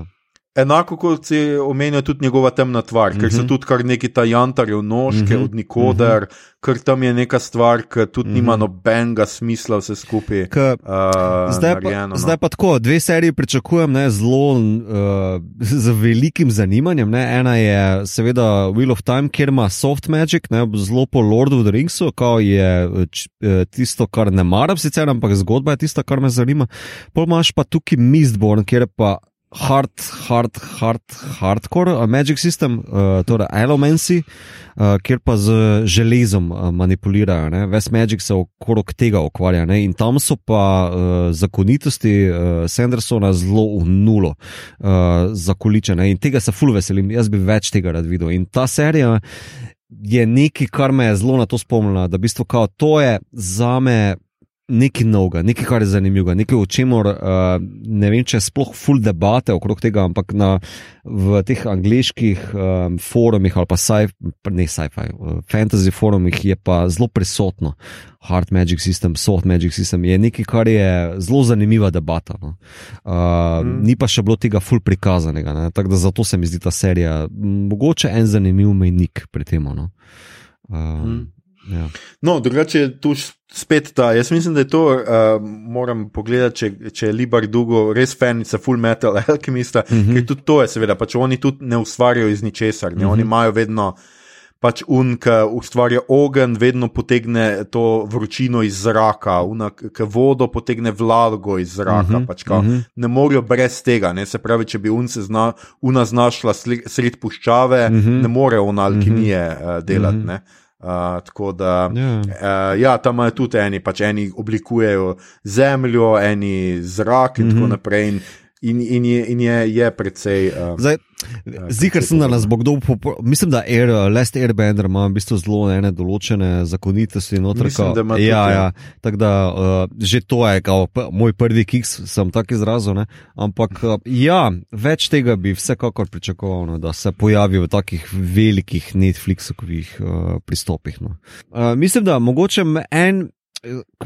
Speaker 2: Enako kot si omenil tudi njegova temna tvar, ker so
Speaker 1: Mhm.
Speaker 2: tudi kar neki ta jantarjev nožke
Speaker 1: Mhm,
Speaker 2: od nikoder, ker tam je neka stvar, ki tudi nima nobenega smisla vse skupaj.
Speaker 1: K,
Speaker 2: Uh,
Speaker 1: Zdaj pa,
Speaker 2: narejeno, no.
Speaker 1: zdaj pa tako, dve seriji pričakujem ne, zelo uh, z velikim zanimanjem. Ne. Ena je seveda Wheel of Time, kjer ima soft magic, ne, zelo po Lordu of the Ringsu, kao je č, eh, tisto, kar ne maram sicer, ampak zgodba je tista, kar me zanima. Pol imaš pa tukaj Mistborn, kjer je pa. Hard, hard, hard, hardcore uh, magic system, uh, torej Elomancy, uh, kjer pa z železom uh, manipulirajo. ne. Ves magic se okrog tega ukvarja ne. in tam so pa uh, zakonitosti uh, Sandersona zelo v nulo uh, zakoličene in tega se ful veselim, jaz bi več tega rad videl. In ta serija je nekaj, kar me je zelo na to spomnilo, da v bistvu kao, to je za me. Nekaj novega, nekaj, kar je zanimivo, nekaj, o čemer uh, ne vem, če je sploh full debate okrog tega, ampak na, v teh angliških um, forumih ali pa sci, ne sci-fi, uh, fantasy forumih je pa zelo prisotno. Hard Magic System, Soft Magic System je nekaj, kar je zelo zanimiva debata. No. Uh, mm. Ni pa še bilo tega full prikazanega, ne. tako da zato se mi zdi ta serija mogoče en zanimiv mejnik pri tem. No. Uh,
Speaker 2: Mm.
Speaker 1: Ja.
Speaker 2: No, drugače je tu spet ta. Jaz mislim, da je to, uh, moram pogledati, če, če je Libar Dugo res fanica Full Metal Alchemista, mm
Speaker 1: Mhm.
Speaker 2: -hmm. ker tudi to je, seveda, pač oni tudi ne ustvarjajo iz ničesar. Ne? Mm -hmm. Oni imajo vedno. Pač un, ki ustvarja ogenj, vedno potegne to vročino iz zraka, ki vodo potegne vlago iz zraka. Uh
Speaker 1: Mhm,
Speaker 2: -huh, pač, kao, uh
Speaker 1: mhm.
Speaker 2: -huh. Ne morajo brez tega. Ne? Se pravi, če bi un se zna, una znašla sred puščave, uh
Speaker 1: Mhm.
Speaker 2: -huh. ne more ona alkimije uh -huh. uh, delati.
Speaker 1: Mhm.
Speaker 2: Uh -huh. Uh, tako da,
Speaker 1: Ja.
Speaker 2: uh, ja, tam imajo tudi eni, pač eni oblikujejo zemljo, eni zrak in mm -hmm. tako naprej. In, in, in, je, in je, je precej. Uh,
Speaker 1: Zdaj, Zikr sem, da nas bo kdo, popro... mislim, da Air, Last Airbender ima v bistvu zelo ene določene zakonitosti. Noter,
Speaker 2: Mislim, da ima tudi,
Speaker 1: ja,
Speaker 2: ja.
Speaker 1: ja, tako da uh, že to je kao, moj prvi kiks, sem tak izrazil. Ne? Ampak uh, ja, več tega bi vsekakor pričakoval, no, da se pojavi v takih velikih Netflixovih uh, pristopih. No. Uh, mislim, da mogoče en.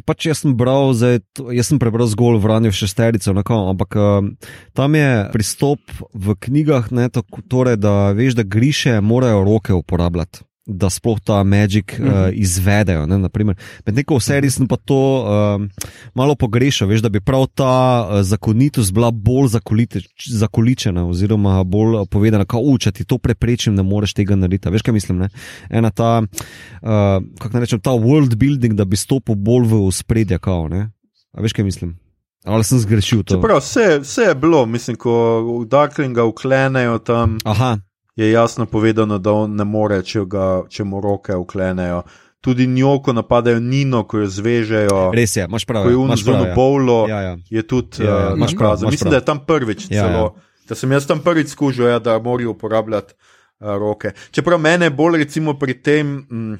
Speaker 1: Pač jaz sem bral, zdaj, jaz sem prebral zgolj Vranje v šesterico, kao, ampak um, tam je pristop v knjigah, ne, tako, torej, da veš, da griše morajo roke uporabljati. Da sploh ta magik uh, izvedejo. Ne, naprimer. Medtem ko v seriji sem pa to um, malo pogrešal, veš, da bi prav ta uh, zakonitost bila bolj zakolite, zakoličena, oziroma bolj povedana, kako če ti to preprečim, ne moreš tega narediti. Veš, kaj mislim? Ne? Ena ta, uh, kako naj rečem, ta world building, da bi stopil bolj v spredje, kao, ne? A veš, kaj mislim? Ali sem zgrešil to?
Speaker 2: Čeprav vse, vse je bilo, mislim, ko Darklinga uklenejo tam,
Speaker 1: Aha,
Speaker 2: je jasno povedano, da on ne more, če, ga, če mu roke uklenejo. Tudi njo, ko napadajo Nino, ko jo zvežejo,
Speaker 1: res je, imaš prav.
Speaker 2: ko je
Speaker 1: ja,
Speaker 2: unzorno
Speaker 1: ja.
Speaker 2: bolo,
Speaker 1: Ja, ja.
Speaker 2: je tudi
Speaker 1: Ja, ja,
Speaker 2: uh, nakazal.
Speaker 1: imaš
Speaker 2: Mislim,
Speaker 1: prav.
Speaker 2: da je tam prvič
Speaker 1: Ja,
Speaker 2: celo.
Speaker 1: ja.
Speaker 2: da sem jaz tam prvič skužil, ja, da morajo uporabljati uh, roke. Čeprav mene bolj recimo pri tem. Mm,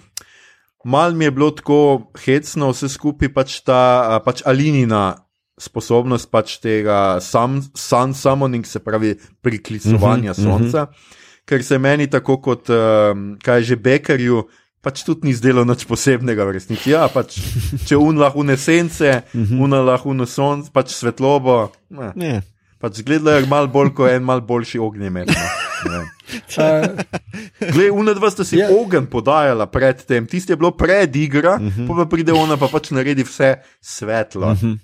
Speaker 2: Mal mi je bilo tako hecno, vse skupaj pač ta pač alinina sposobnost pač tega sun, sun summoning, se pravi priklicovanja uh -huh, sonca, uh -huh. Ker se meni tako kot um, kaj že bekerju. Pač tudi ni zdelo nič posebnega v resnici. Ja, pač, če unlah unesence,
Speaker 1: Mhm.
Speaker 2: unlah unesonc, pač svetlobo. Ne.
Speaker 1: Ne.
Speaker 2: Pač zgledajo malo bolj kot en mal boljši ognjemet. No.
Speaker 3: Uh,
Speaker 2: Glej, una dva sta si
Speaker 3: Ja.
Speaker 2: yeah. ogen podajala predtem, tisti je bilo pred igra, uh
Speaker 1: Mhm.
Speaker 2: -huh. pa, pa pride ona pa pač naredi vse svetlo. Uh -huh.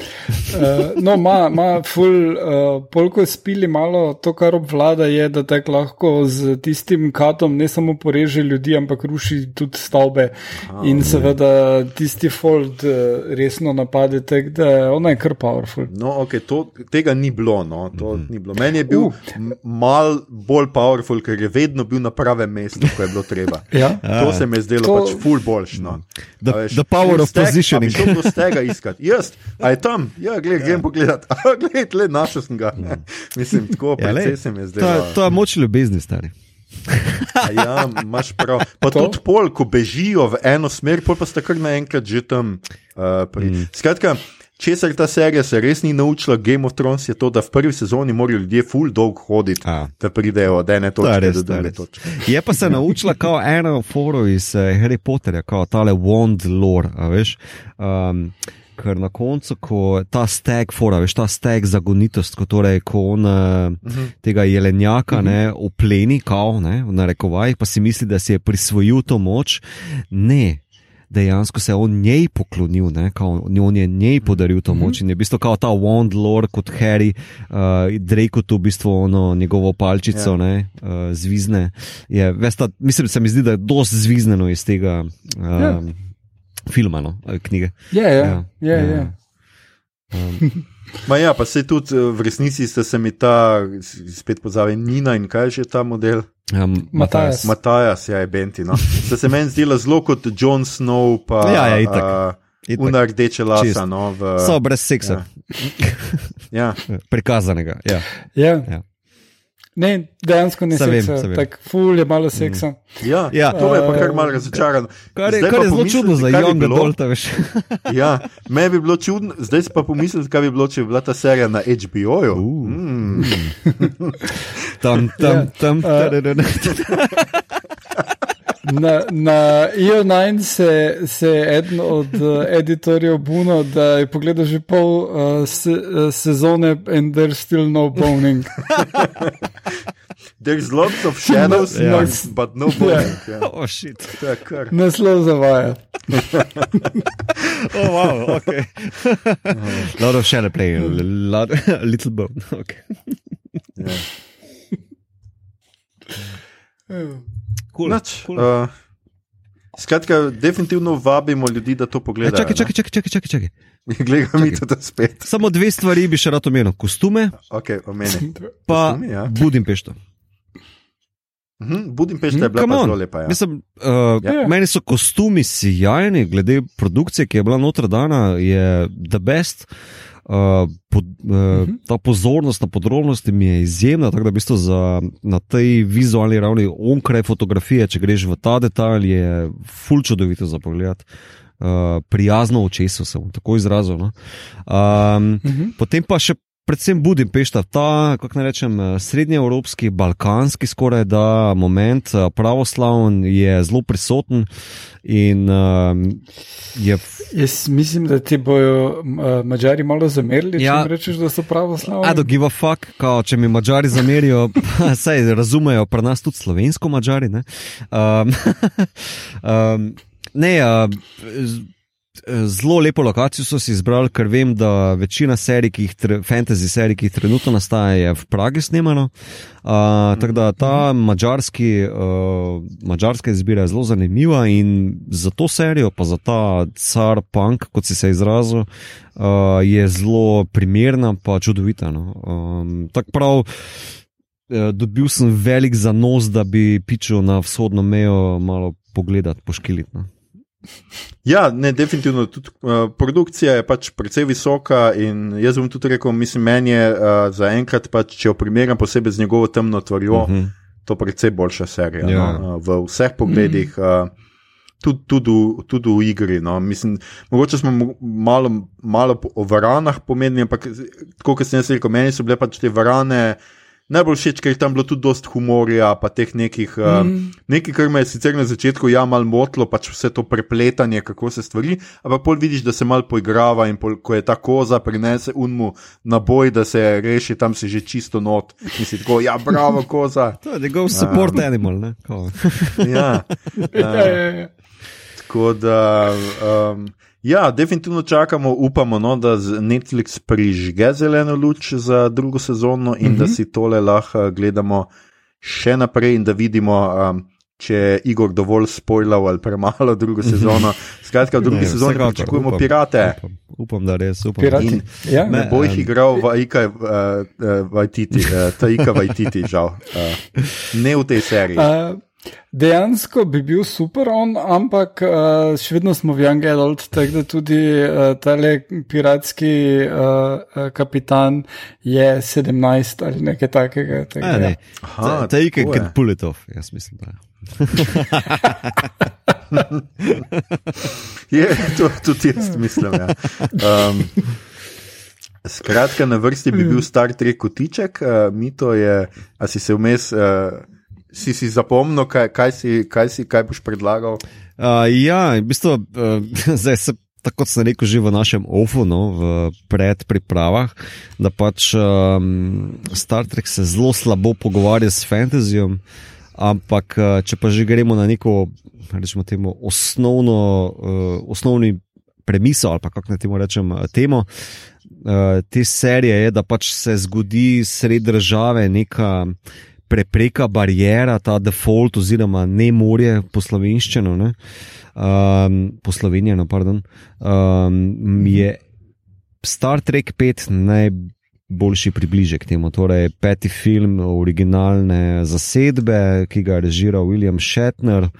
Speaker 3: Uh, no, ima, ima ful, uh, polko spili malo, to, kar obvlada, je, da tak lahko z tistim katom ne samo poreže ljudi, ampak ruši tudi stavbe. Aha, in seveda tisti fold uh, resno napade, tako da ona je kar powerful.
Speaker 2: No, okay, to, tega ni bilo, no, to
Speaker 1: Mhm.
Speaker 2: -huh. ni bilo. Meni je bil
Speaker 3: Uh.
Speaker 2: mal bolj powerful, ker je vedno bil na pravem mestu, ko je bilo treba.
Speaker 3: Ja?
Speaker 2: To se mi je zdelo
Speaker 3: To-
Speaker 2: to... pač full boljš. No.
Speaker 1: The-
Speaker 2: veš,
Speaker 1: the power of
Speaker 2: stack,
Speaker 1: positioning.
Speaker 2: šel kdo z tega iskati. Jaz, a je tam, ja, gled, grem pogledat. Gled, le našel sem ga. Mislim, tako
Speaker 1: Ja,
Speaker 2: precej
Speaker 1: lej,
Speaker 2: se mi je
Speaker 1: to, to je moč ljubezni, stari.
Speaker 2: Ja, imaš prav. Pa
Speaker 3: To?
Speaker 2: tudi pol, ko bežijo v eno smer, pol pa sta kar naenkrat že tam. Uh, pri... mm. Skratka, česar ta serija se res ni naučila, Game of Thrones je to, da v prvi sezoni morajo ljudje full dolg hoditi,
Speaker 1: A.
Speaker 2: da pridejo od ene točke
Speaker 1: res,
Speaker 2: do druge točke.
Speaker 1: Je pa se naučila kao eno foro iz uh, Harry Potterja, kao tale Wand Lore, veš. Um, Ker na koncu, ko ta steg, fora, veš, ta steg zagonitost, ko, torej, ko on uh, uh -huh. tega jelenjaka uh -huh. ne, opleni, kao, ne, v narekovajih, pa si misli, da si je prisvojil to moč. Ne, dejansko se je on njej poklonil, ne, kao, on je njej podaril to moč in je v bistvu kao ta Wand Lord kot Harry, uh, Drake tu v bistvu ono njegovo palčico,
Speaker 2: Ja.
Speaker 1: ne, uh, zvizne. Je, vesta, mislim, se mi zdi, da je dosti zvizneno iz tega. Uh,
Speaker 3: Ja.
Speaker 1: Filma, no, eh, knjige.
Speaker 3: Ja, ja, ja. ja,
Speaker 1: ja.
Speaker 3: ja.
Speaker 1: Um,
Speaker 2: Ma ja, pa se tudi eh, v resnici sta se mi ta, spet pozove, Nina in kaj je že ta model.
Speaker 1: um,
Speaker 3: Matajas.
Speaker 2: Matajas, ja, je Benti. No. Sta se meni zdela zelo kot Jon Snow, pa
Speaker 1: Ja, ja, itak.
Speaker 2: uh,
Speaker 1: Itak.
Speaker 2: Una rdeče lasa. No, v,
Speaker 1: So brez seksa,
Speaker 2: ja.
Speaker 1: ja. prikazanega. Ja.
Speaker 3: ja.
Speaker 1: Ja.
Speaker 3: Ne, dejansko ne
Speaker 1: Se vem,
Speaker 3: tako ful je malo seksa.
Speaker 2: Ja,
Speaker 1: Ja.
Speaker 2: to je pa kar
Speaker 3: Uh,
Speaker 2: malo razočarano.
Speaker 1: Kar je, kar je zelo čudno za Young
Speaker 2: bilo-
Speaker 1: Adult, veš.
Speaker 2: Ja, me bi bilo čudno, zdaj si pa pomisliti, kaj bi bilo, če bi bila ta serija na HBO-ju.
Speaker 1: Uh.
Speaker 2: Mm.
Speaker 1: Tam, tam,
Speaker 3: Ja.
Speaker 1: tam.
Speaker 3: Uh,
Speaker 1: tadadada.
Speaker 3: Na, na IO9 se, se je eden od uh, editorjev Buno, da je pogledal že pol uh, se, uh, sezone in there's still no boning.
Speaker 2: There's lots of shadows,
Speaker 3: Ja.
Speaker 2: but, but no boning. Ja.
Speaker 1: Oh, shit.
Speaker 2: To je kar.
Speaker 3: Naslov zavaja.
Speaker 1: Oh, wow, okay. lot of shadow play, a lot, a little bone. Okay.
Speaker 2: Ja.
Speaker 1: Cool.
Speaker 2: Nič,
Speaker 1: cool.
Speaker 2: uh, skratka, definitivno vabimo ljudi, da to
Speaker 1: Ja,
Speaker 2: pogledajo.
Speaker 1: čakaj, čakaj, čakaj, čakaj, čakaj, čakaj.
Speaker 2: Gleda mi to spet.
Speaker 1: Samo dve stvari bi še rad omenil: kostume,
Speaker 2: Ok, omeni.
Speaker 1: pa
Speaker 2: Kostumi, ja.
Speaker 1: Budimpešto.
Speaker 2: Mhm, Budimpešta je bila pa
Speaker 1: on.
Speaker 2: zelo lepa. Ja.
Speaker 1: Mislim, uh,
Speaker 3: Ja.
Speaker 1: Meni so kostumi sjajni, glede produkcije, ki je bila notra dana, je the best. Uh, pod, uh, uh -huh. Ta pozornost na podrobnosti mi je izjemna, tako da v bistvu za, na tej vizualni ravni onkraj fotografije, če greš v ta detalj, je ful čudovito za pogled. Uh, prijazno očesu se bom tako izrazil. No? Um, uh -huh. Potem pa še predvsem Budimpešta, ta, kako naj rečem, eh, srednjeevropski, balkanski skoraj da moment, eh, pravoslavn je zelo prisoten in um, je.
Speaker 3: Jaz mislim, da ti bojo uh, Mačari malo zamerili,
Speaker 1: Ja.
Speaker 3: če rečeš, da so pravoslavni.
Speaker 1: I don't give a fuck, kao, če mi mačari zamerijo, saj razumejo, pri nas tudi slovensko mačari. Ne, um, um, ne uh, zelo lepo lokacijo so si izbrali, ker vem, da večina serij, ki jih, fantasy serij, ki jih trenutno nastaja, je v Pragi snemano. Uh, tako da ta mačarski, uh, mačarska izbira je zelo zanimiva in za to serijo, pa za ta car punk, kot si se izrazil, uh, je zelo primerna, pa čudovita. No. Um, tako prav. eh, Dobil sem velik zanos, da bi pičil na vzhodno mejo malo pogledati, poškiliti. No.
Speaker 2: Ja, ne, definitivno. Tudi, uh, produkcija je pač precej visoka in jaz bom tudi rekel, mislim, meni je uh, za enkrat, pač, če jo primerjam posebej z njegovo temno tvorjo, uh
Speaker 1: Mhm.
Speaker 2: -huh. to precej boljša serija.
Speaker 1: Ja.
Speaker 2: No? Uh, v vseh pogledih. Uh, Tudi, tudi, v- tudi v igri. No. Mislim, mogoče smo mo- malo, malo o varanah pomenili, ampak tako kot sem jaz rekel, meni so bile pač te varane najbolj všeč, ker je tam bilo tudi dosta humorja, pa teh nekih. Mm. Uh, nekaj, kar me je sicer na začetku ja malo motilo, pač vse to prepletanje, kako se stvari, ampak pol vidiš, da se malo poigrava in pol, ko je ta koza prinese unmu na boj, da se reši, tam si že čisto not in si tako, ja, bravo, koza.
Speaker 1: To je njegov support animal. ne.
Speaker 2: Ja.
Speaker 3: Ja, ja, ja.
Speaker 2: Tako da, um, ja, definitivno čakamo, upamo, no, da z Netflix prižge zeleno luč za drugo sezono in uh -huh. da si tole lahko gledamo še naprej in da vidimo. Um, Če je Igor dovolj spoilal ali premalo drugo sezono, skratka, v drugi
Speaker 1: Ne,
Speaker 2: sezoni pričakujemo
Speaker 1: upam,
Speaker 2: pirate.
Speaker 1: Upam, upam, da res upam.
Speaker 3: Pirati. Ja.
Speaker 2: Ne bo jih igral Vajka uh, uh, Vajtiti, uh, Taika Vajtiti, žal. Uh, ne v tej seriji.
Speaker 3: Uh, dejansko bi bil super on, ampak uh, še vedno smo v Young Adult, tako da tudi uh, tale piratski uh, kapitan je 17 ali nekaj takega. tako
Speaker 1: A, ne.
Speaker 2: Aha,
Speaker 1: Ta
Speaker 2: je.
Speaker 1: can pull it off, jaz mislim. Da.
Speaker 2: Je, to tudi jaz mislim. Ja. Um, skratka, na vrsti bi bil Star Trek kotiček, uh, Mito je, a si se vmes, uh, si si zapomnil, kaj, kaj, si, kaj, si, kaj boš predlagal.
Speaker 1: Uh, ja, v bistvu, uh, zdaj se. Tako sem rekel, že v našem OFU, no, v predpripravah, da pač um, Star Trek se zelo slabo pogovarja s fantasyjem, ampak uh, če pa že gremo na neko, rečemo temu, osnovno, uh, osnovni premiso ali kako naj temu rečem, uh, temo uh, te serije je, da pač se zgodi sred države neka prepreka, barijera, ta default oziroma ne morje po slovenščino, ne, um, po slovenjeno, pardon, um, je Star Trek 5 najboljši približek temu. Torej, peti film originalne zasedbe, ki ga je režiral William Shatner.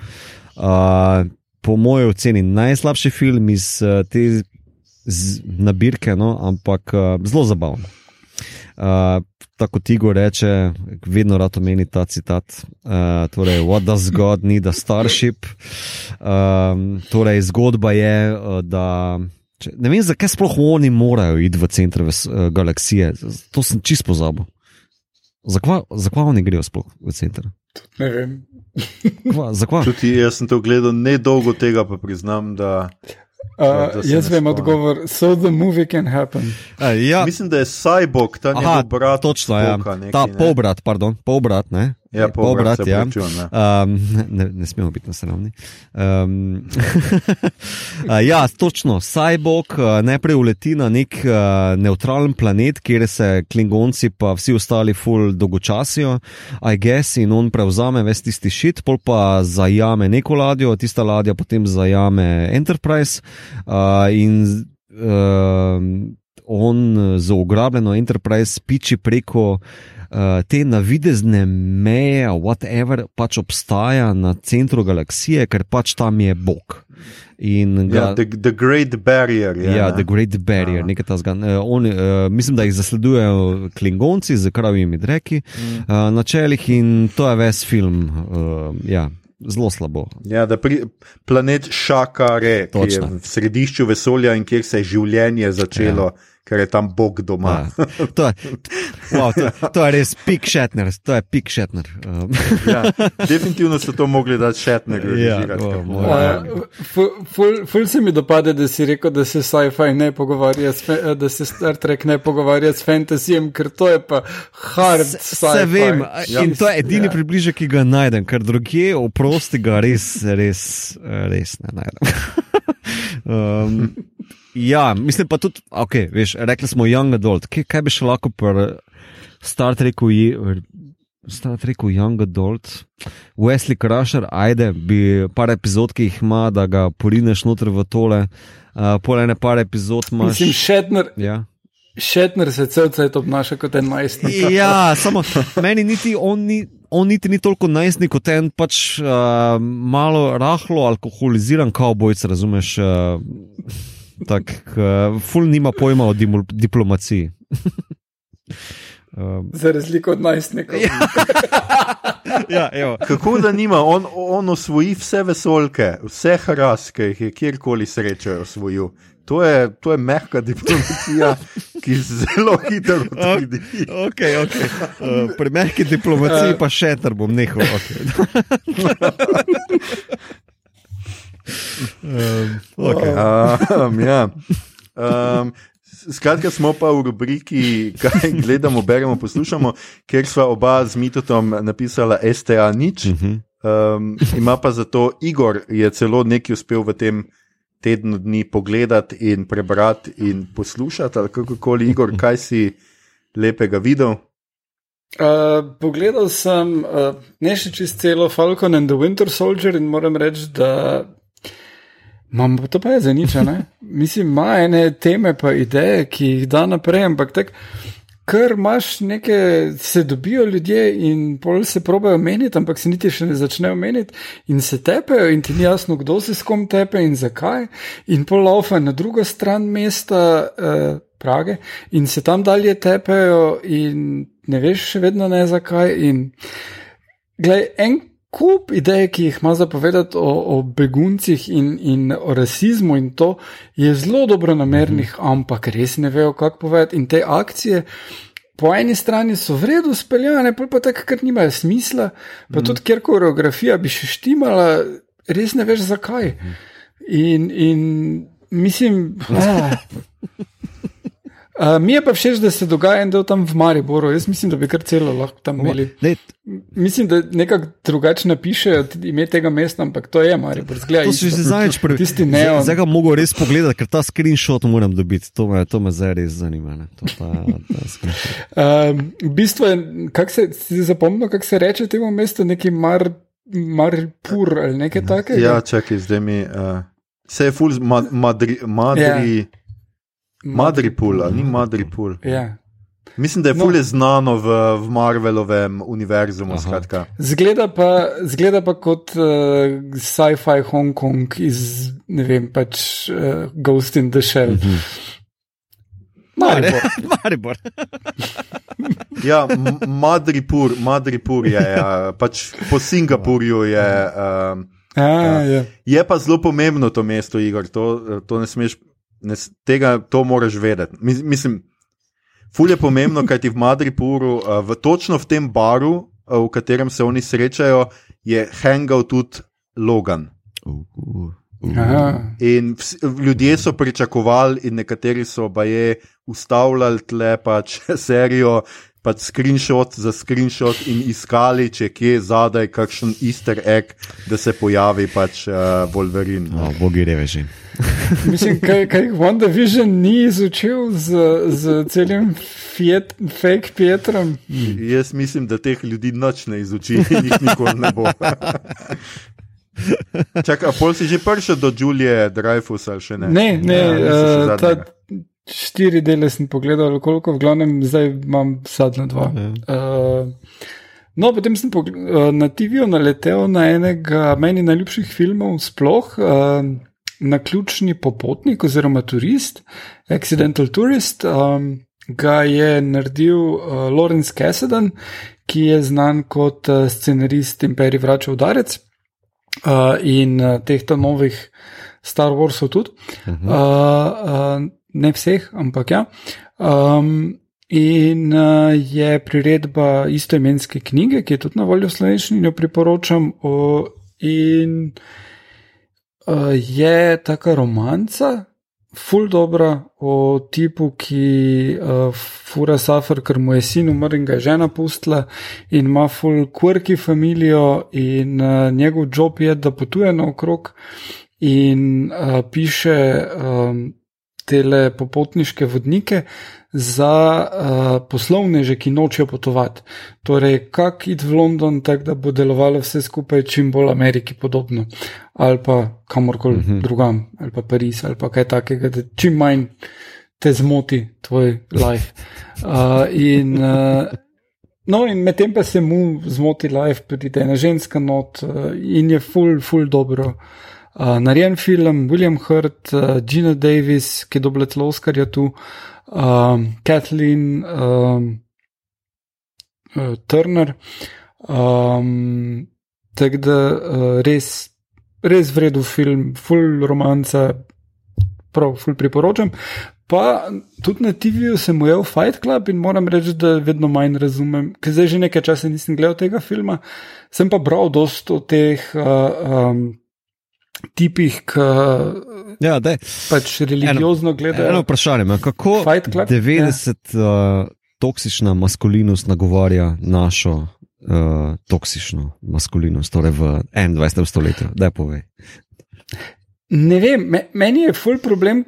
Speaker 1: Uh, po mojem oceni najslabši film iz uh, te nabirke, no, ampak uh, zelo zabaven. Uh, tako ti go reče, vedno rad omeni ta citat. Uh, torej, what does God need a starship? Um, torej, zgodba je, uh, da. Če, ne vem, zakaj sploh oni morajo iti v center ves, uh, galaksije. To sem čist pozabil. Zakaj, zakaj oni grejo sploh v center?
Speaker 3: Ne vem.
Speaker 1: Kva, zakaj?
Speaker 2: Tudi jaz sem to gledal nedolgo tega, pa priznam, da
Speaker 3: Uh,
Speaker 2: se
Speaker 3: jaz vem odgovor. So the movie can happen.
Speaker 1: Uh, ja,
Speaker 2: mislim, da je Cyborg, ta
Speaker 1: aha,
Speaker 2: njegov brat.
Speaker 1: točno.
Speaker 2: Spoka nekaj,
Speaker 1: Ta
Speaker 2: ne?
Speaker 1: polbrat, pardon, polbrat, ne?
Speaker 2: Ja, polbrat, se
Speaker 1: ja.
Speaker 2: opravičujem, ja.
Speaker 1: Um, ne, ne smemo biti na sramni. Um, ja, točno. Cyborg najprej uleti na nek uh, neutralen planet, kjer se klingonci pa vsi ostali full dolgočasijo, I guess, in on prevzame ves tisti šit, pol pa zajame neko ladjo, tista ladja potem zajame Enterprise uh, in uh, on z ugrabljeno Enterprise piči preko uh, te navidezne meje, whatever pač obstaja na centru galaksije, ker pač tam je Bog. In ga,
Speaker 2: Ja, the, the Great Barrier. Je,
Speaker 1: Ja,
Speaker 2: ne?
Speaker 1: The Great Barrier, nekaj tasga. Uh, on, uh, mislim, da jih zasledujejo klingonci z kravjimi dreki
Speaker 2: Mm.
Speaker 1: uh, na čelih in to je ves film. Uh, ja, zelo slabo.
Speaker 2: Ja, da pri, planet Šakare, ki je
Speaker 1: Točno.
Speaker 2: v središču vesolja in kjer se je življenje začelo, ja. Ker je tam Bog doma.
Speaker 1: Ja. To, je, wow, to, to je res pik šetner, to je pik šetner. Um,
Speaker 2: Ja, definitivno so to mogli dati šetnega.
Speaker 1: Ja,
Speaker 2: po-
Speaker 3: Uh, ful, ful, ful se mi dopade, da si rekel, da se sci-fi ne pogovarja, s, da se Star Trek ne pogovarja s fantasyjem, ker to je pa hard sci-fi.
Speaker 1: Se vem,
Speaker 2: Ja.
Speaker 1: in to je edini
Speaker 3: Ja.
Speaker 1: približek, ki ga najdem, ker drugje oprosti ga res, res, res ne najdem. um, ja, mislim pa tudi, okay, veš, rekli smo Young Adult, kaj, kaj bi še lahko pri Star Treku, Star Treku Young Adult, Wesley Crusher, ajde, bi par epizod, ki jih ima, da ga porineš noter v tole, uh, pol ene par epizod imaš.
Speaker 3: Mislim, Shatner,
Speaker 1: Ja.
Speaker 3: Shatner se cel cel obnaša kot en najstnik.
Speaker 1: Ja, samo meni niti on ni. on niti ni toliko najstnik kot en pač uh, malo rahlo alkoholiziran kavbojc, razumeš? Uh, tak, uh, ful nima pojma o diplomaciji.
Speaker 3: um. Za razliko od najstnikov.
Speaker 1: ja,
Speaker 2: Kako da nima, on, on osvoji vse vesolke, vse haraske, jih je kjerkoli srečajo osvojil. To je, to je mehka diplomacija, ki zelo hitro odide.
Speaker 1: Okay, okay. uh, pri mehki diplomaciji pa še ter bom nehal. Okay.
Speaker 2: um, okay. um, ja. um, skratka, smo pa v rubriki, kaj gledamo, beremo, poslušamo, ker sva oba z Mitotom napisala STA nič. Um, ima pa zato Igor, je celo nekaj uspel v tem tednu dni pogledati in prebrati in poslušati, ali kako koli, Igor, kaj si lepega videl.
Speaker 3: Uh, pogledal sem uh, ne še čez celo Falcon and the Winter Soldier in moram reči, da imam to pa je za nič. Mislim, ima ene teme pa ideje, ki jih da naprej, ampak tako ker imaš nekaj, se dobijo ljudje in pol se probejo meniti, ampak se niti še ne začnejo meniti in se tepejo, in ti ni jasno, kdo se s kom tepe in zakaj. In pol laufa na drugo stran mesta eh, Prage in se tam dalje tepejo, in ne veš še vedno ne zakaj. In glej, en kup idej, ki jih ima zapovedati o, o beguncih in, in o rasizmu, in to je zelo dobro namernih, mhm. ampak res ne vejo, kako povedati. In te akcije. Po eni strani so v redu speljane, pa tako, ker nimajo smisla, pa mm. tudi, ker koreografija bi še štimala, res ne veš zakaj. Mhm. In, in mislim, da. Uh, mi je pa všeč, da se dogaja en del tam v Mariboru. Jaz mislim, da bi kar celo lahko tam imeli. Mislim, da nekako drugače napišejo ime tega mesta, ampak to je Maribor. Zgleda,
Speaker 1: to si že zadnjič prvi.
Speaker 3: Tisti ne.
Speaker 1: Zdaj ga mogo res pogledati, ker ta screenshot moram dobiti. To me, to me zdaj res zanima.
Speaker 3: uh, bistvo je, kak se si zapomnil, kako se reče temu mestu, neki mar, Maripur ali nekaj takega.
Speaker 2: Ja, čakaj, zdaj mi. Uh, se je full, ma, madri. madri yeah. Madripul, ali ni Madripul.
Speaker 3: Ja.
Speaker 2: Mislim, da je no. fulje znano v, v Marvelovem univerzu.
Speaker 3: Zgleda pa, zgleda pa kot uh, sci-fi Hongkong iz, ne vem, pač uh, Ghost in the Shell. Mm -hmm.
Speaker 1: Maribor. Maribor.
Speaker 2: ja, Madripur, Madripur je, ja, pač po Singapurju je. Uh,
Speaker 3: A, ja. Ja.
Speaker 2: Je pa zelo pomembno to mesto, Igor, to, to ne smeš ne, tega to moraš vedeti. Mislim, fulje je pomembno, kaj ti v Madripuru, uh, v, točno v tem baru, uh, v katerem se oni srečajo, je hangal tudi Logan. Uh, uh. In vsi, ljudje so pričakovali, in nekateri so pa je ustavljali tle pač serijo, pač screenshot za screenshot in iskali, če kje zadaj kakšen easter egg, da se pojavi pač uh, Wolverine.
Speaker 1: No, bogi reveži.
Speaker 3: Mislim, kaj, kaj WandaVision ni izučil z, z celim fiet, fake Pietrom.
Speaker 2: Mm. Jaz mislim, da teh ljudi noč ne izuči in jih nikoli ne bo. Čakaj, pol si že prišel do Julije Dreyfusa, še ne?
Speaker 3: Ne, ne, ja, uh, štiri dele sem pogledal, koliko v glavnem zdaj imam sadna dva. Uh, no, potem sem uh, na TV-u naletel na enega meni najljubših filmov sploh. Uh, Na ključni popotnik oziroma turist, Accidental Tourist, um, ga je naredil uh, Lawrence Cassidy, ki je znan kot uh, scenarist Imperij Vrača udarec uh, in uh, teh novih Star Warsov tudi. Uh -huh. uh, uh, ne vseh, ampak ja. Um, in uh, je priredba istoimenske knjige, ki je tudi na voljo v slovenščini, jo priporočam. Uh, in uh, je taka romanca, ful dobra o tipu, ki uh, fura safar, ker mu je sin umrl in ga je žena pustila in ima ful quirky familijo in uh, njegov job je, da potuje naokrog in uh, piše. Um, te popotniške vodnike za uh, poslovneže, ki nočejo potovati. Torej, kako iti v London, tako da bo delovalo vse skupaj čim bolj Ameriki podobno, ali pa kamorkoli uh mhm. -huh. drugam, ali pa Pariz, ali pa kaj takega, da čim manj te zmoti tvoj life. Uh, in uh, No, in medtem pa se mu zmoti life, pride ena ženska not in je full, full dobro. Uh, narejen film, William Hurt, uh, Gina Davis, ki je dobila celo Oscarja tu, uh, Kathleen uh, uh, Turner. Um, Tako da uh, res, res vredu film, full romanca, prav, full priporočam. Pa tudi na TV-ju sem ujel Fight Club in moram reči, da vedno manj razumem, ker zdaj že nekaj časa nisem gledal tega filma. Sem pa bral dosta o teh uh, um, tipih, ki
Speaker 1: Ja, daj.
Speaker 3: pač religiozno gledajo.
Speaker 1: Eno vprašanje, me, kako
Speaker 3: Fight Club?
Speaker 1: 90 uh, toksična maskulinost nagovarja našo uh, toksično maskulinost, torej v 21. stoletju? Daj povej.
Speaker 3: Ne vem, me, meni je full problem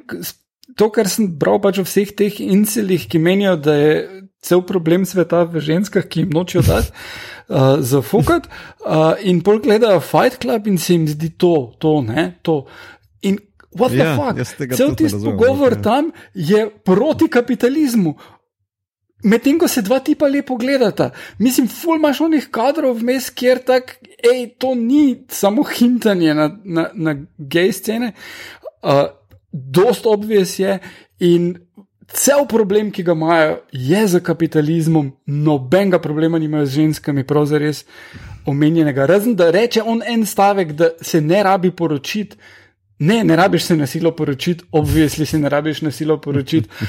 Speaker 3: to, kar sem bral pač o vseh teh incelih, ki menijo, da je cel problem sveta v ženskah, ki jim nočejo dati uh, za fukat, uh, in pol gledajo Fight Club in se jim zdi to, to, ne, to. In what the
Speaker 1: Ja,
Speaker 3: fuck? Cel tisti pogovor
Speaker 1: ja.
Speaker 3: tam je proti kapitalizmu. Medtem ko se dva tipa lepo gledata, mislim, ful imaš onih kadrov vmes, kjer tak, hej, to ni samo hintanje na, na, na gej scene, uh, dost obvijes je in cel problem, ki ga imajo, je za kapitalizmom, nobenega problema nimajo z ženskami, prav zares omenjenega. Razen da reče on en stavek, da se ne rabi poročiti. Ne, ne rabiš se nasilo poročiti, obvisli se ne rabiš nasilo poročiti.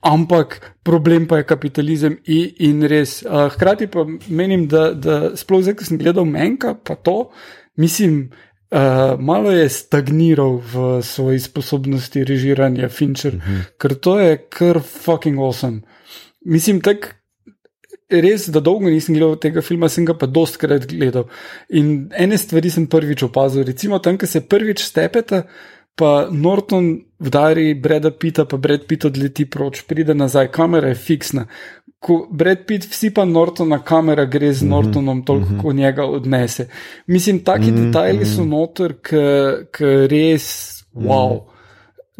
Speaker 3: Ampak problem pa je kapitalizem in, in res. Uh, hkrati pa menim, da, da sploh zdaj, ko sem gledal Menka, pa to, mislim, uh, malo je stagniral v svoji sposobnosti režiranja Fincher, uh -huh. ker to je kar fucking awesome. Mislim, tak. Res, da dolgo nisem gledal tega filma, sem ga pa dostkrat gledal. In ene stvari sem prvič opazil, recimo tam, ko se prvič stepeta, pa Norton vdari Breda Pita, pa Brad Pitt odleti proč, pride nazaj, kamera je fiksna. Ko Brad Pitt vsi pa Nortona, kamera gre z Nortonom, toliko, ko njega odnese. Mislim, taki detajli so noter, ki res, wow.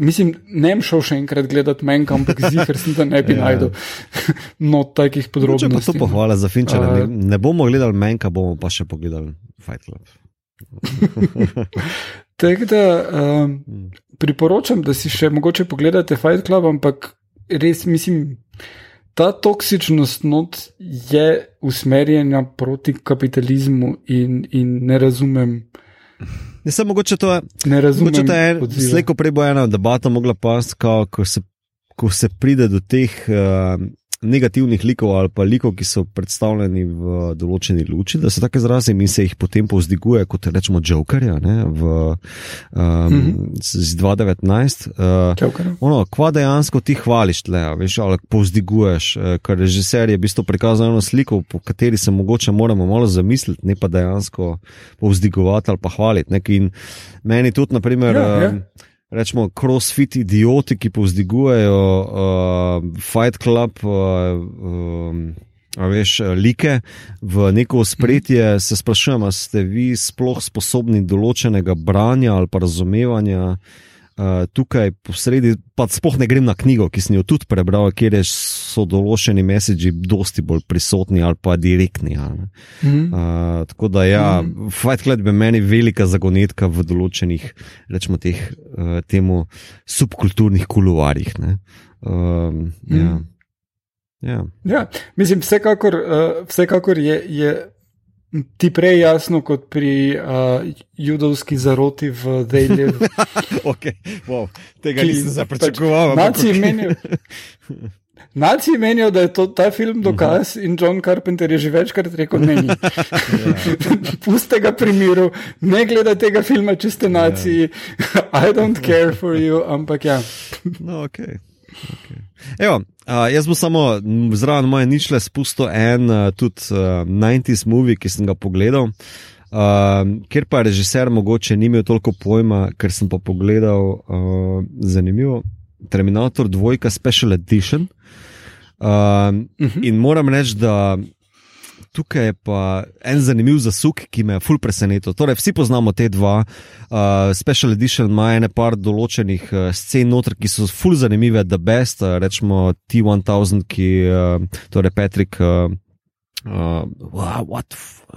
Speaker 3: Mislim, ne bom šel še enkrat gledati menj, ampak zihar sem da ne bi
Speaker 1: Ja.
Speaker 3: najdel no takih
Speaker 1: Če pa to
Speaker 3: podrobnosti.
Speaker 1: pohvala za Finčera,
Speaker 3: Uh,
Speaker 1: ne, ne bomo gledali Menka, bomo pa še pogledali Fight Club.
Speaker 3: Tako da um, priporočam, da si še mogoče pogledate Fight Club, ampak res mislim, ta toksičnost not je usmerjena proti kapitalizmu in, in ne razumem.
Speaker 1: Ne, samo mogoče to je.
Speaker 3: Ne razumem.
Speaker 1: Mogoče to je en-
Speaker 3: odziva.
Speaker 1: slej, ko prej bo ena debata mogla pasti, ko, se, ko se pride do teh uh, negativnih likov ali pa likov, ki so predstavljeni v določeni luči, da se tako izrazim in se jih potem povzdiguje kot rečemo Jokerja ne, v um, mm. -hmm. z 2019. Uh,
Speaker 3: Joker.
Speaker 1: Ono, kva dejansko ti hvališ, tle, veš, ali povzdiguješ, eh, ker režiser je v bistvu prikazal eno sliko, po kateri se mogoče moramo malo zamisliti, ne pa dejansko povzdigovati ali pa hvaliti. Ne? In meni tudi, naprimer,
Speaker 3: Ja, ja.
Speaker 1: Rečemo, crossfit idioti, ki povzdigujejo uh, Fight Club. Uh, um, A veš, eh, like v neko spretje, se sprašujem, ali ste vi sploh sposobni določenega branja ali pa razumevanja uh, tukaj posredi, pa sploh ne grem na knjigo, ki sem jo tudi prebral, kjer je- so določeni mesiči dosti bolj prisotni ali pa direktni. ali ne.
Speaker 3: Mhm.
Speaker 1: Uh, tako da, ja,
Speaker 3: Mhm.
Speaker 1: Fight Club je meni velika zagonetka v določenih, rečemo, teh uh, temu subkulturnih kuluarjih. Um, ja.
Speaker 3: Mhm.
Speaker 1: Ja.
Speaker 3: Ja, mislim, vsekakor, uh, vsekakor je, je ti prej jasno kot pri uh, judovski zaroti v Dejlju.
Speaker 1: Okay. Wow. Tega
Speaker 3: Ki-
Speaker 1: nisem se
Speaker 3: pač
Speaker 1: pričakoval. ampak
Speaker 3: Naciji
Speaker 1: okej.
Speaker 3: menijo, naciji menijo, da je to, ta film dokaz in John Carpenter je že večkrat rekel: ne, ni. Puste ga pri miru, ne gledaj tega filma, če ste naciji. I don't care for you, ampak ja.
Speaker 1: No, okay. Okay. Evo, uh, jaz bom samo zraven moje ničle spustil en uh, tudi uh, 90s movie, ki sem ga pogledal. Uh, ker pa režiser mogoče ni imel toliko pojma, ker sem pa pogledal uh, zanimivo Terminator 2 Special Edition. Uh,
Speaker 3: Mhm.
Speaker 1: in moram reči, da tukaj je pa en zanimiv zasuk, ki me je ful presenetil. Torej, vsi poznamo te dva, uh, Special Edition ima ene par določenih uh, scen noter, ki so ful zanimive, The Best, uh, rečemo T1000, ki, uh, torej Patrick. Uh, Uh, what,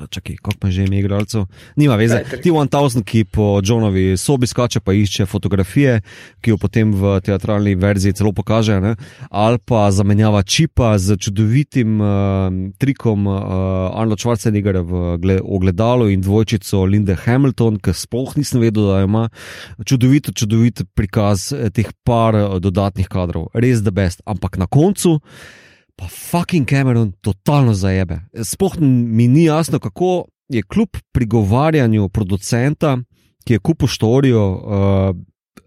Speaker 1: čakaj, kako pa že ime igralcev? Nima veze.
Speaker 3: Patrick.
Speaker 1: T-1000, ki po Johnovi sobi skače, pa išče fotografije, ki jo potem v teatralni verziji celo pokaže, ne? ali pa zamenjava čipa z čudovitim uh, trikom uh, Arnold Schwarzenegger v gle- ogledalu in dvojčico Linde Hamilton, ki sploh nisem vedel, da ima. Čudovito, čudovit prikaz eh, teh par eh, dodatnih kadrov, res the best. Ampak na koncu pa fucking Cameron totalno zajebe. Sploh mi ni jasno, kako je kljub prigovarjanju producenta, ki je kupil štorijo uh,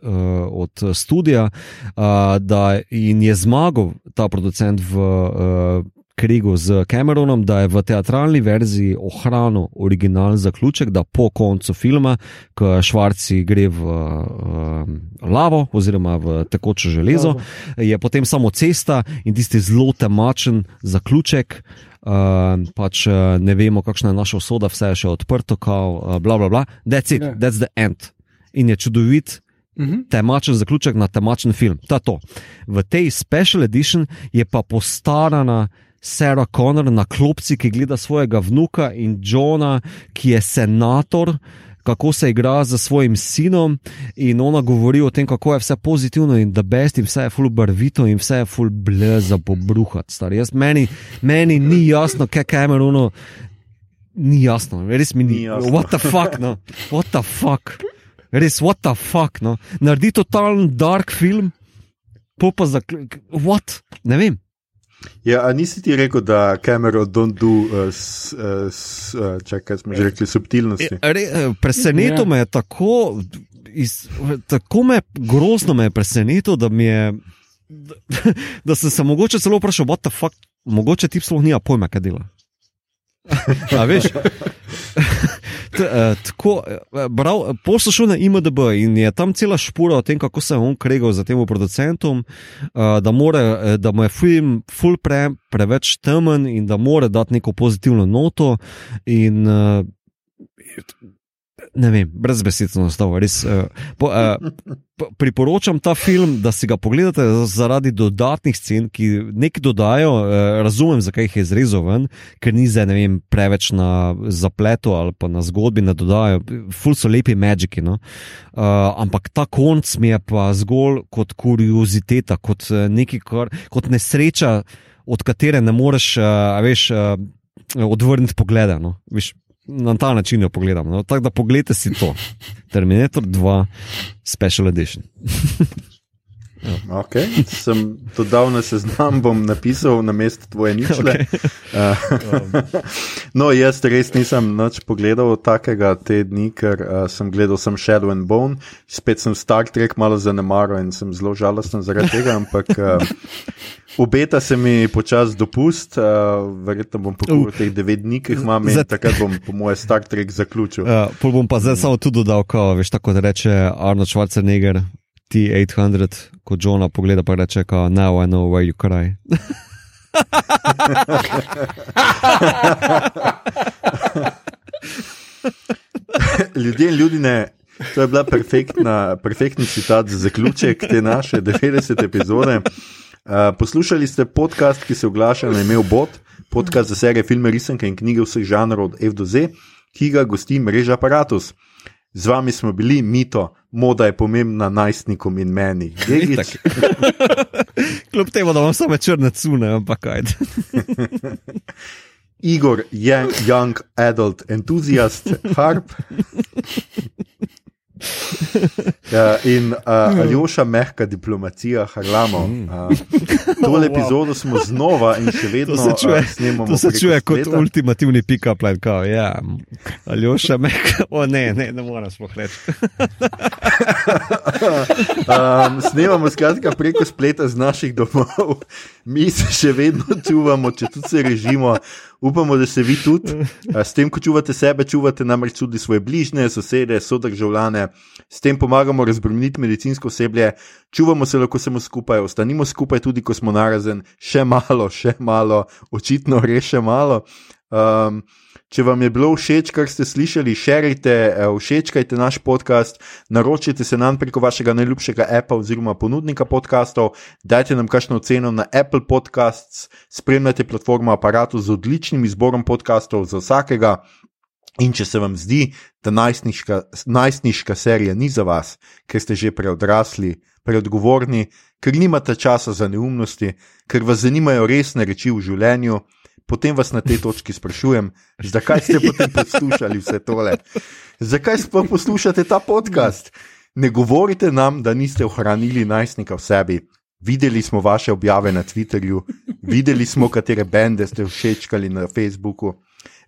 Speaker 1: uh, od studia, uh, da in je zmagal ta producent v. Uh, Krigu z Cameronom, da je v teatralni verziji ohranil originalni zaključek, da po koncu filma, ko Švarci gre v uh, lavo oziroma v tekoče železo, je potem samo cesta in tisti zelo temačen zaključek. Uh, pač uh, ne vemo, kakšna je naša usoda, vse je še odprto, kao, uh, bla, bla, bla. That's it,
Speaker 3: Ja.
Speaker 1: that's the end. In je čudovit,
Speaker 3: Mhm.
Speaker 1: temačen zaključek na temačen film. Je to. V tej special edition je pa postarana Sarah Connor na klopci, ki gleda svojega vnuka in Johna, ki je senator. Kako se igra z svojim sinom, in ona govori o tem, kako je vse pozitivno in da best, in vse je full barvito, in vse je full bleza pobruhati. Jaz, meni, meni ni jasno, kaj Cameronu, ni jasno, res mi ni
Speaker 2: Ni jasno.
Speaker 1: What the fuck, no? What the fuck? Res, what the fuck, no? Naredi totalen dark film, po pa za. What? Ne vem.
Speaker 2: Ja, a nisi ti rekel, da Cameron don't do, uh, s, uh, s, uh, čakaj, smo že rekli, subtilnosti?
Speaker 1: Re, eh, presenetilo
Speaker 3: Ja.
Speaker 1: me je tako, iz, tako me grozno me je presenetilo, da mi je. Da, da sem se mogoče celo vprašal, what the fuck, mogoče ti sploh nima pojma, kaj dela. A veš? T, eh, tako, eh, bral, šel na IMDB in je tam cela špura o tem, kako se je on kregal za tem producentom, eh, da, more, da mu je film ful pre, preveč temen in da mora dati neko pozitivno noto. In, eh, Ne vem, brez besed sem ostal. Res, uh, po, uh, priporočam ta film, da si ga pogledate zaradi dodatnih scen, ki nekaj dodajo. Uh, razumem, zakaj jih je izrezal ven, ker ni zdaj vem, preveč na zapletu ali pa na zgodbi, ne dodajo. Ful so lepi magiki. No? Uh, ampak ta konc mi je pa zgolj kot kurioziteta, kot nekaj, kar, kot nesreča, od katere ne moreš, uh, veš, uh, odvrniti pogleda. No? Veš, na ta način jo pogledam. No? Tako da pogledajte si to. Terminator 2 Special Edition.
Speaker 2: Okay. Sem to dal na seznam, bom napisal na mestu tvoje ničle.
Speaker 1: Okay.
Speaker 2: Okay. no, jaz res nisem nič pogledal takega te dni, ker uh, sem gledal sem Shadow and Bone, spet sem Star Trek malo zanemaril in sem zelo žalosten zaradi tega, ampak uh, obeta se mi počas dopust, uh, verjetno bom pokuril
Speaker 1: Uh.
Speaker 2: teh devet dni, ki jih imam in takrat bom po moje Star Trek zaključil.
Speaker 1: Uh, pol bom pa zdaj samo tudi dodal, ko veš, tako da reče Arnold Schwarzenegger, T800, ko Johna pogleda, pa reče, kao, now I know why you cry.
Speaker 2: Ljudje in ljudje, to je bila perfektna, perfektni citat za zaključek te naše 90. epizode. Uh, poslušali ste podcast, ki se oglaša na imel Bot, podcast za serije filme, risanke in knjige vseh žanrov od F do Z, ki ga gosti mreža Apparatus. Z vami smo bili Mito, moda je pomembna najstnikom in meni.
Speaker 1: Kljub temu, da imam samo črne cune, ampak kaj.
Speaker 2: Igor, young, young adult enthusiast, harp. Ja, in uh, Aljoša, mehka diplomacija, harlamo. Uh, tole epizodo smo znova in še vedno
Speaker 1: To se čuje,
Speaker 2: uh, snemamo.
Speaker 1: to se čuje kot
Speaker 2: spleta.
Speaker 1: ultimativni pick-up line. Kao, ja, Aljoša, me, o ne, ne, ne morem sploh reči.
Speaker 2: Um, snemamo skratka preko spleta z naših domov, mi se še vedno čuvamo, če tudi se režimo. Upamo, da se vi tudi. S tem, ko čuvate sebe, čuvate namreč tudi svoje bližnje, sosede, sodržavljane. S tem pomagamo razbremeniti medicinsko osebje, čuvamo se lahko samo skupaj, ostanimo skupaj tudi, ko smo narazen, še malo, še malo, očitno res še malo. Um, Če vam je bilo všeč, kar ste slišali, širite, eh, všečkajte naš podcast, naročite se nam preko vašega najljubšega Apple oziroma ponudnika podcastov, dajte nam kakšno oceno na Apple Podcasts, spremljate platformo aparatu z odličnim izborom podcastov za vsakega. In če se vam zdi, da najstniška, najstniška serija ni za vas, ker ste že preodrasli, preodgovorni, ker nimate časa za neumnosti, ker vas zanimajo resne reči v življenju, potem vas na tej točki sprašujem, zakaj ste potem poslušali vse tole? Zakaj sploh poslušate ta podcast? Ne govorite nam, da niste ohranili najstnika v sebi. Videli smo vaše objave na Twitterju, videli smo, katere bende ste všečkali na Facebooku.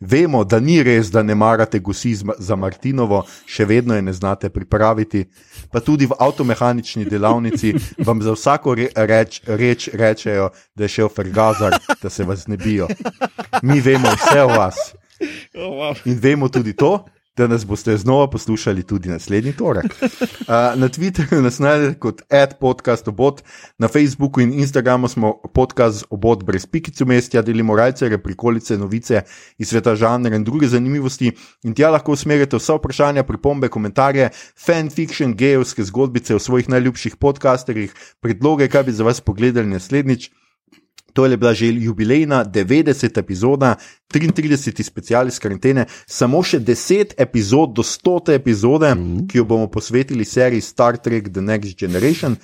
Speaker 2: Vemo, da ni res, da ne marate gusi za Martinovo, še vedno je ne znate pripraviti. Pa tudi v avtomehanični delavnici vam za vsako re, reč, reč rečejo, da je šel Fergazar, da se vas ne bijo. Mi vemo vse o vas. In vemo tudi to, da nas boste znova poslušali tudi naslednji torek. Uh, na Twitterju nas najdete kot podcast obot, na Facebooku in Instagramu smo podcast obot brez pikic umestja, delimo rajce, prikolice, novice iz sveta žanra in druge zanimivosti. In tja lahko usmerite vsa vprašanja, pripombe, komentarje, fanfiction, gejovske zgodbice o svojih najljubših podcasterjih, predloge, kaj bi za vas pogledali naslednjič. To je bila že jubilejna 90. epizoda, 33. special iz karantene, samo še 10 epizod do 100. epizode, mm. ki jo bomo posvetili seriji Star Trek The Next Generation.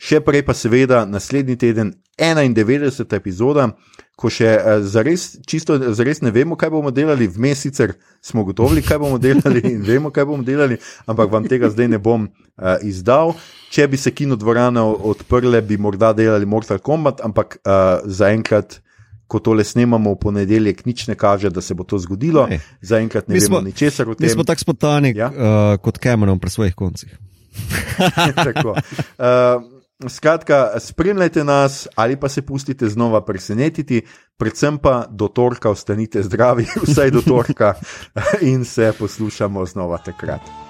Speaker 2: Še prej pa seveda naslednji teden 91. epizoda, ko še uh, zares, čisto zares ne vemo, kaj bomo delali, vmes sicer smo gotovi, kaj bomo delali in vemo, kaj bomo delali, ampak vam tega zdaj ne bom uh, izdal. Če bi se kino dvorane odprle, bi morda delali Mortal Kombat, ampak uh, zaenkrat. Ko tole snemamo v ponedeljek, nič ne kaže, da se bo to zgodilo. Zaenkrat ne vemo ničesar o tem.
Speaker 1: Mi smo tako spontani ja? uh, kot Cameron pri svojih koncih.
Speaker 2: tako. Uh, Skratka, spremljajte nas ali pa se pustite znova presenetiti, predvsem pa do torka ostanite zdravi, vsaj do torka in se poslušamo znova takrat.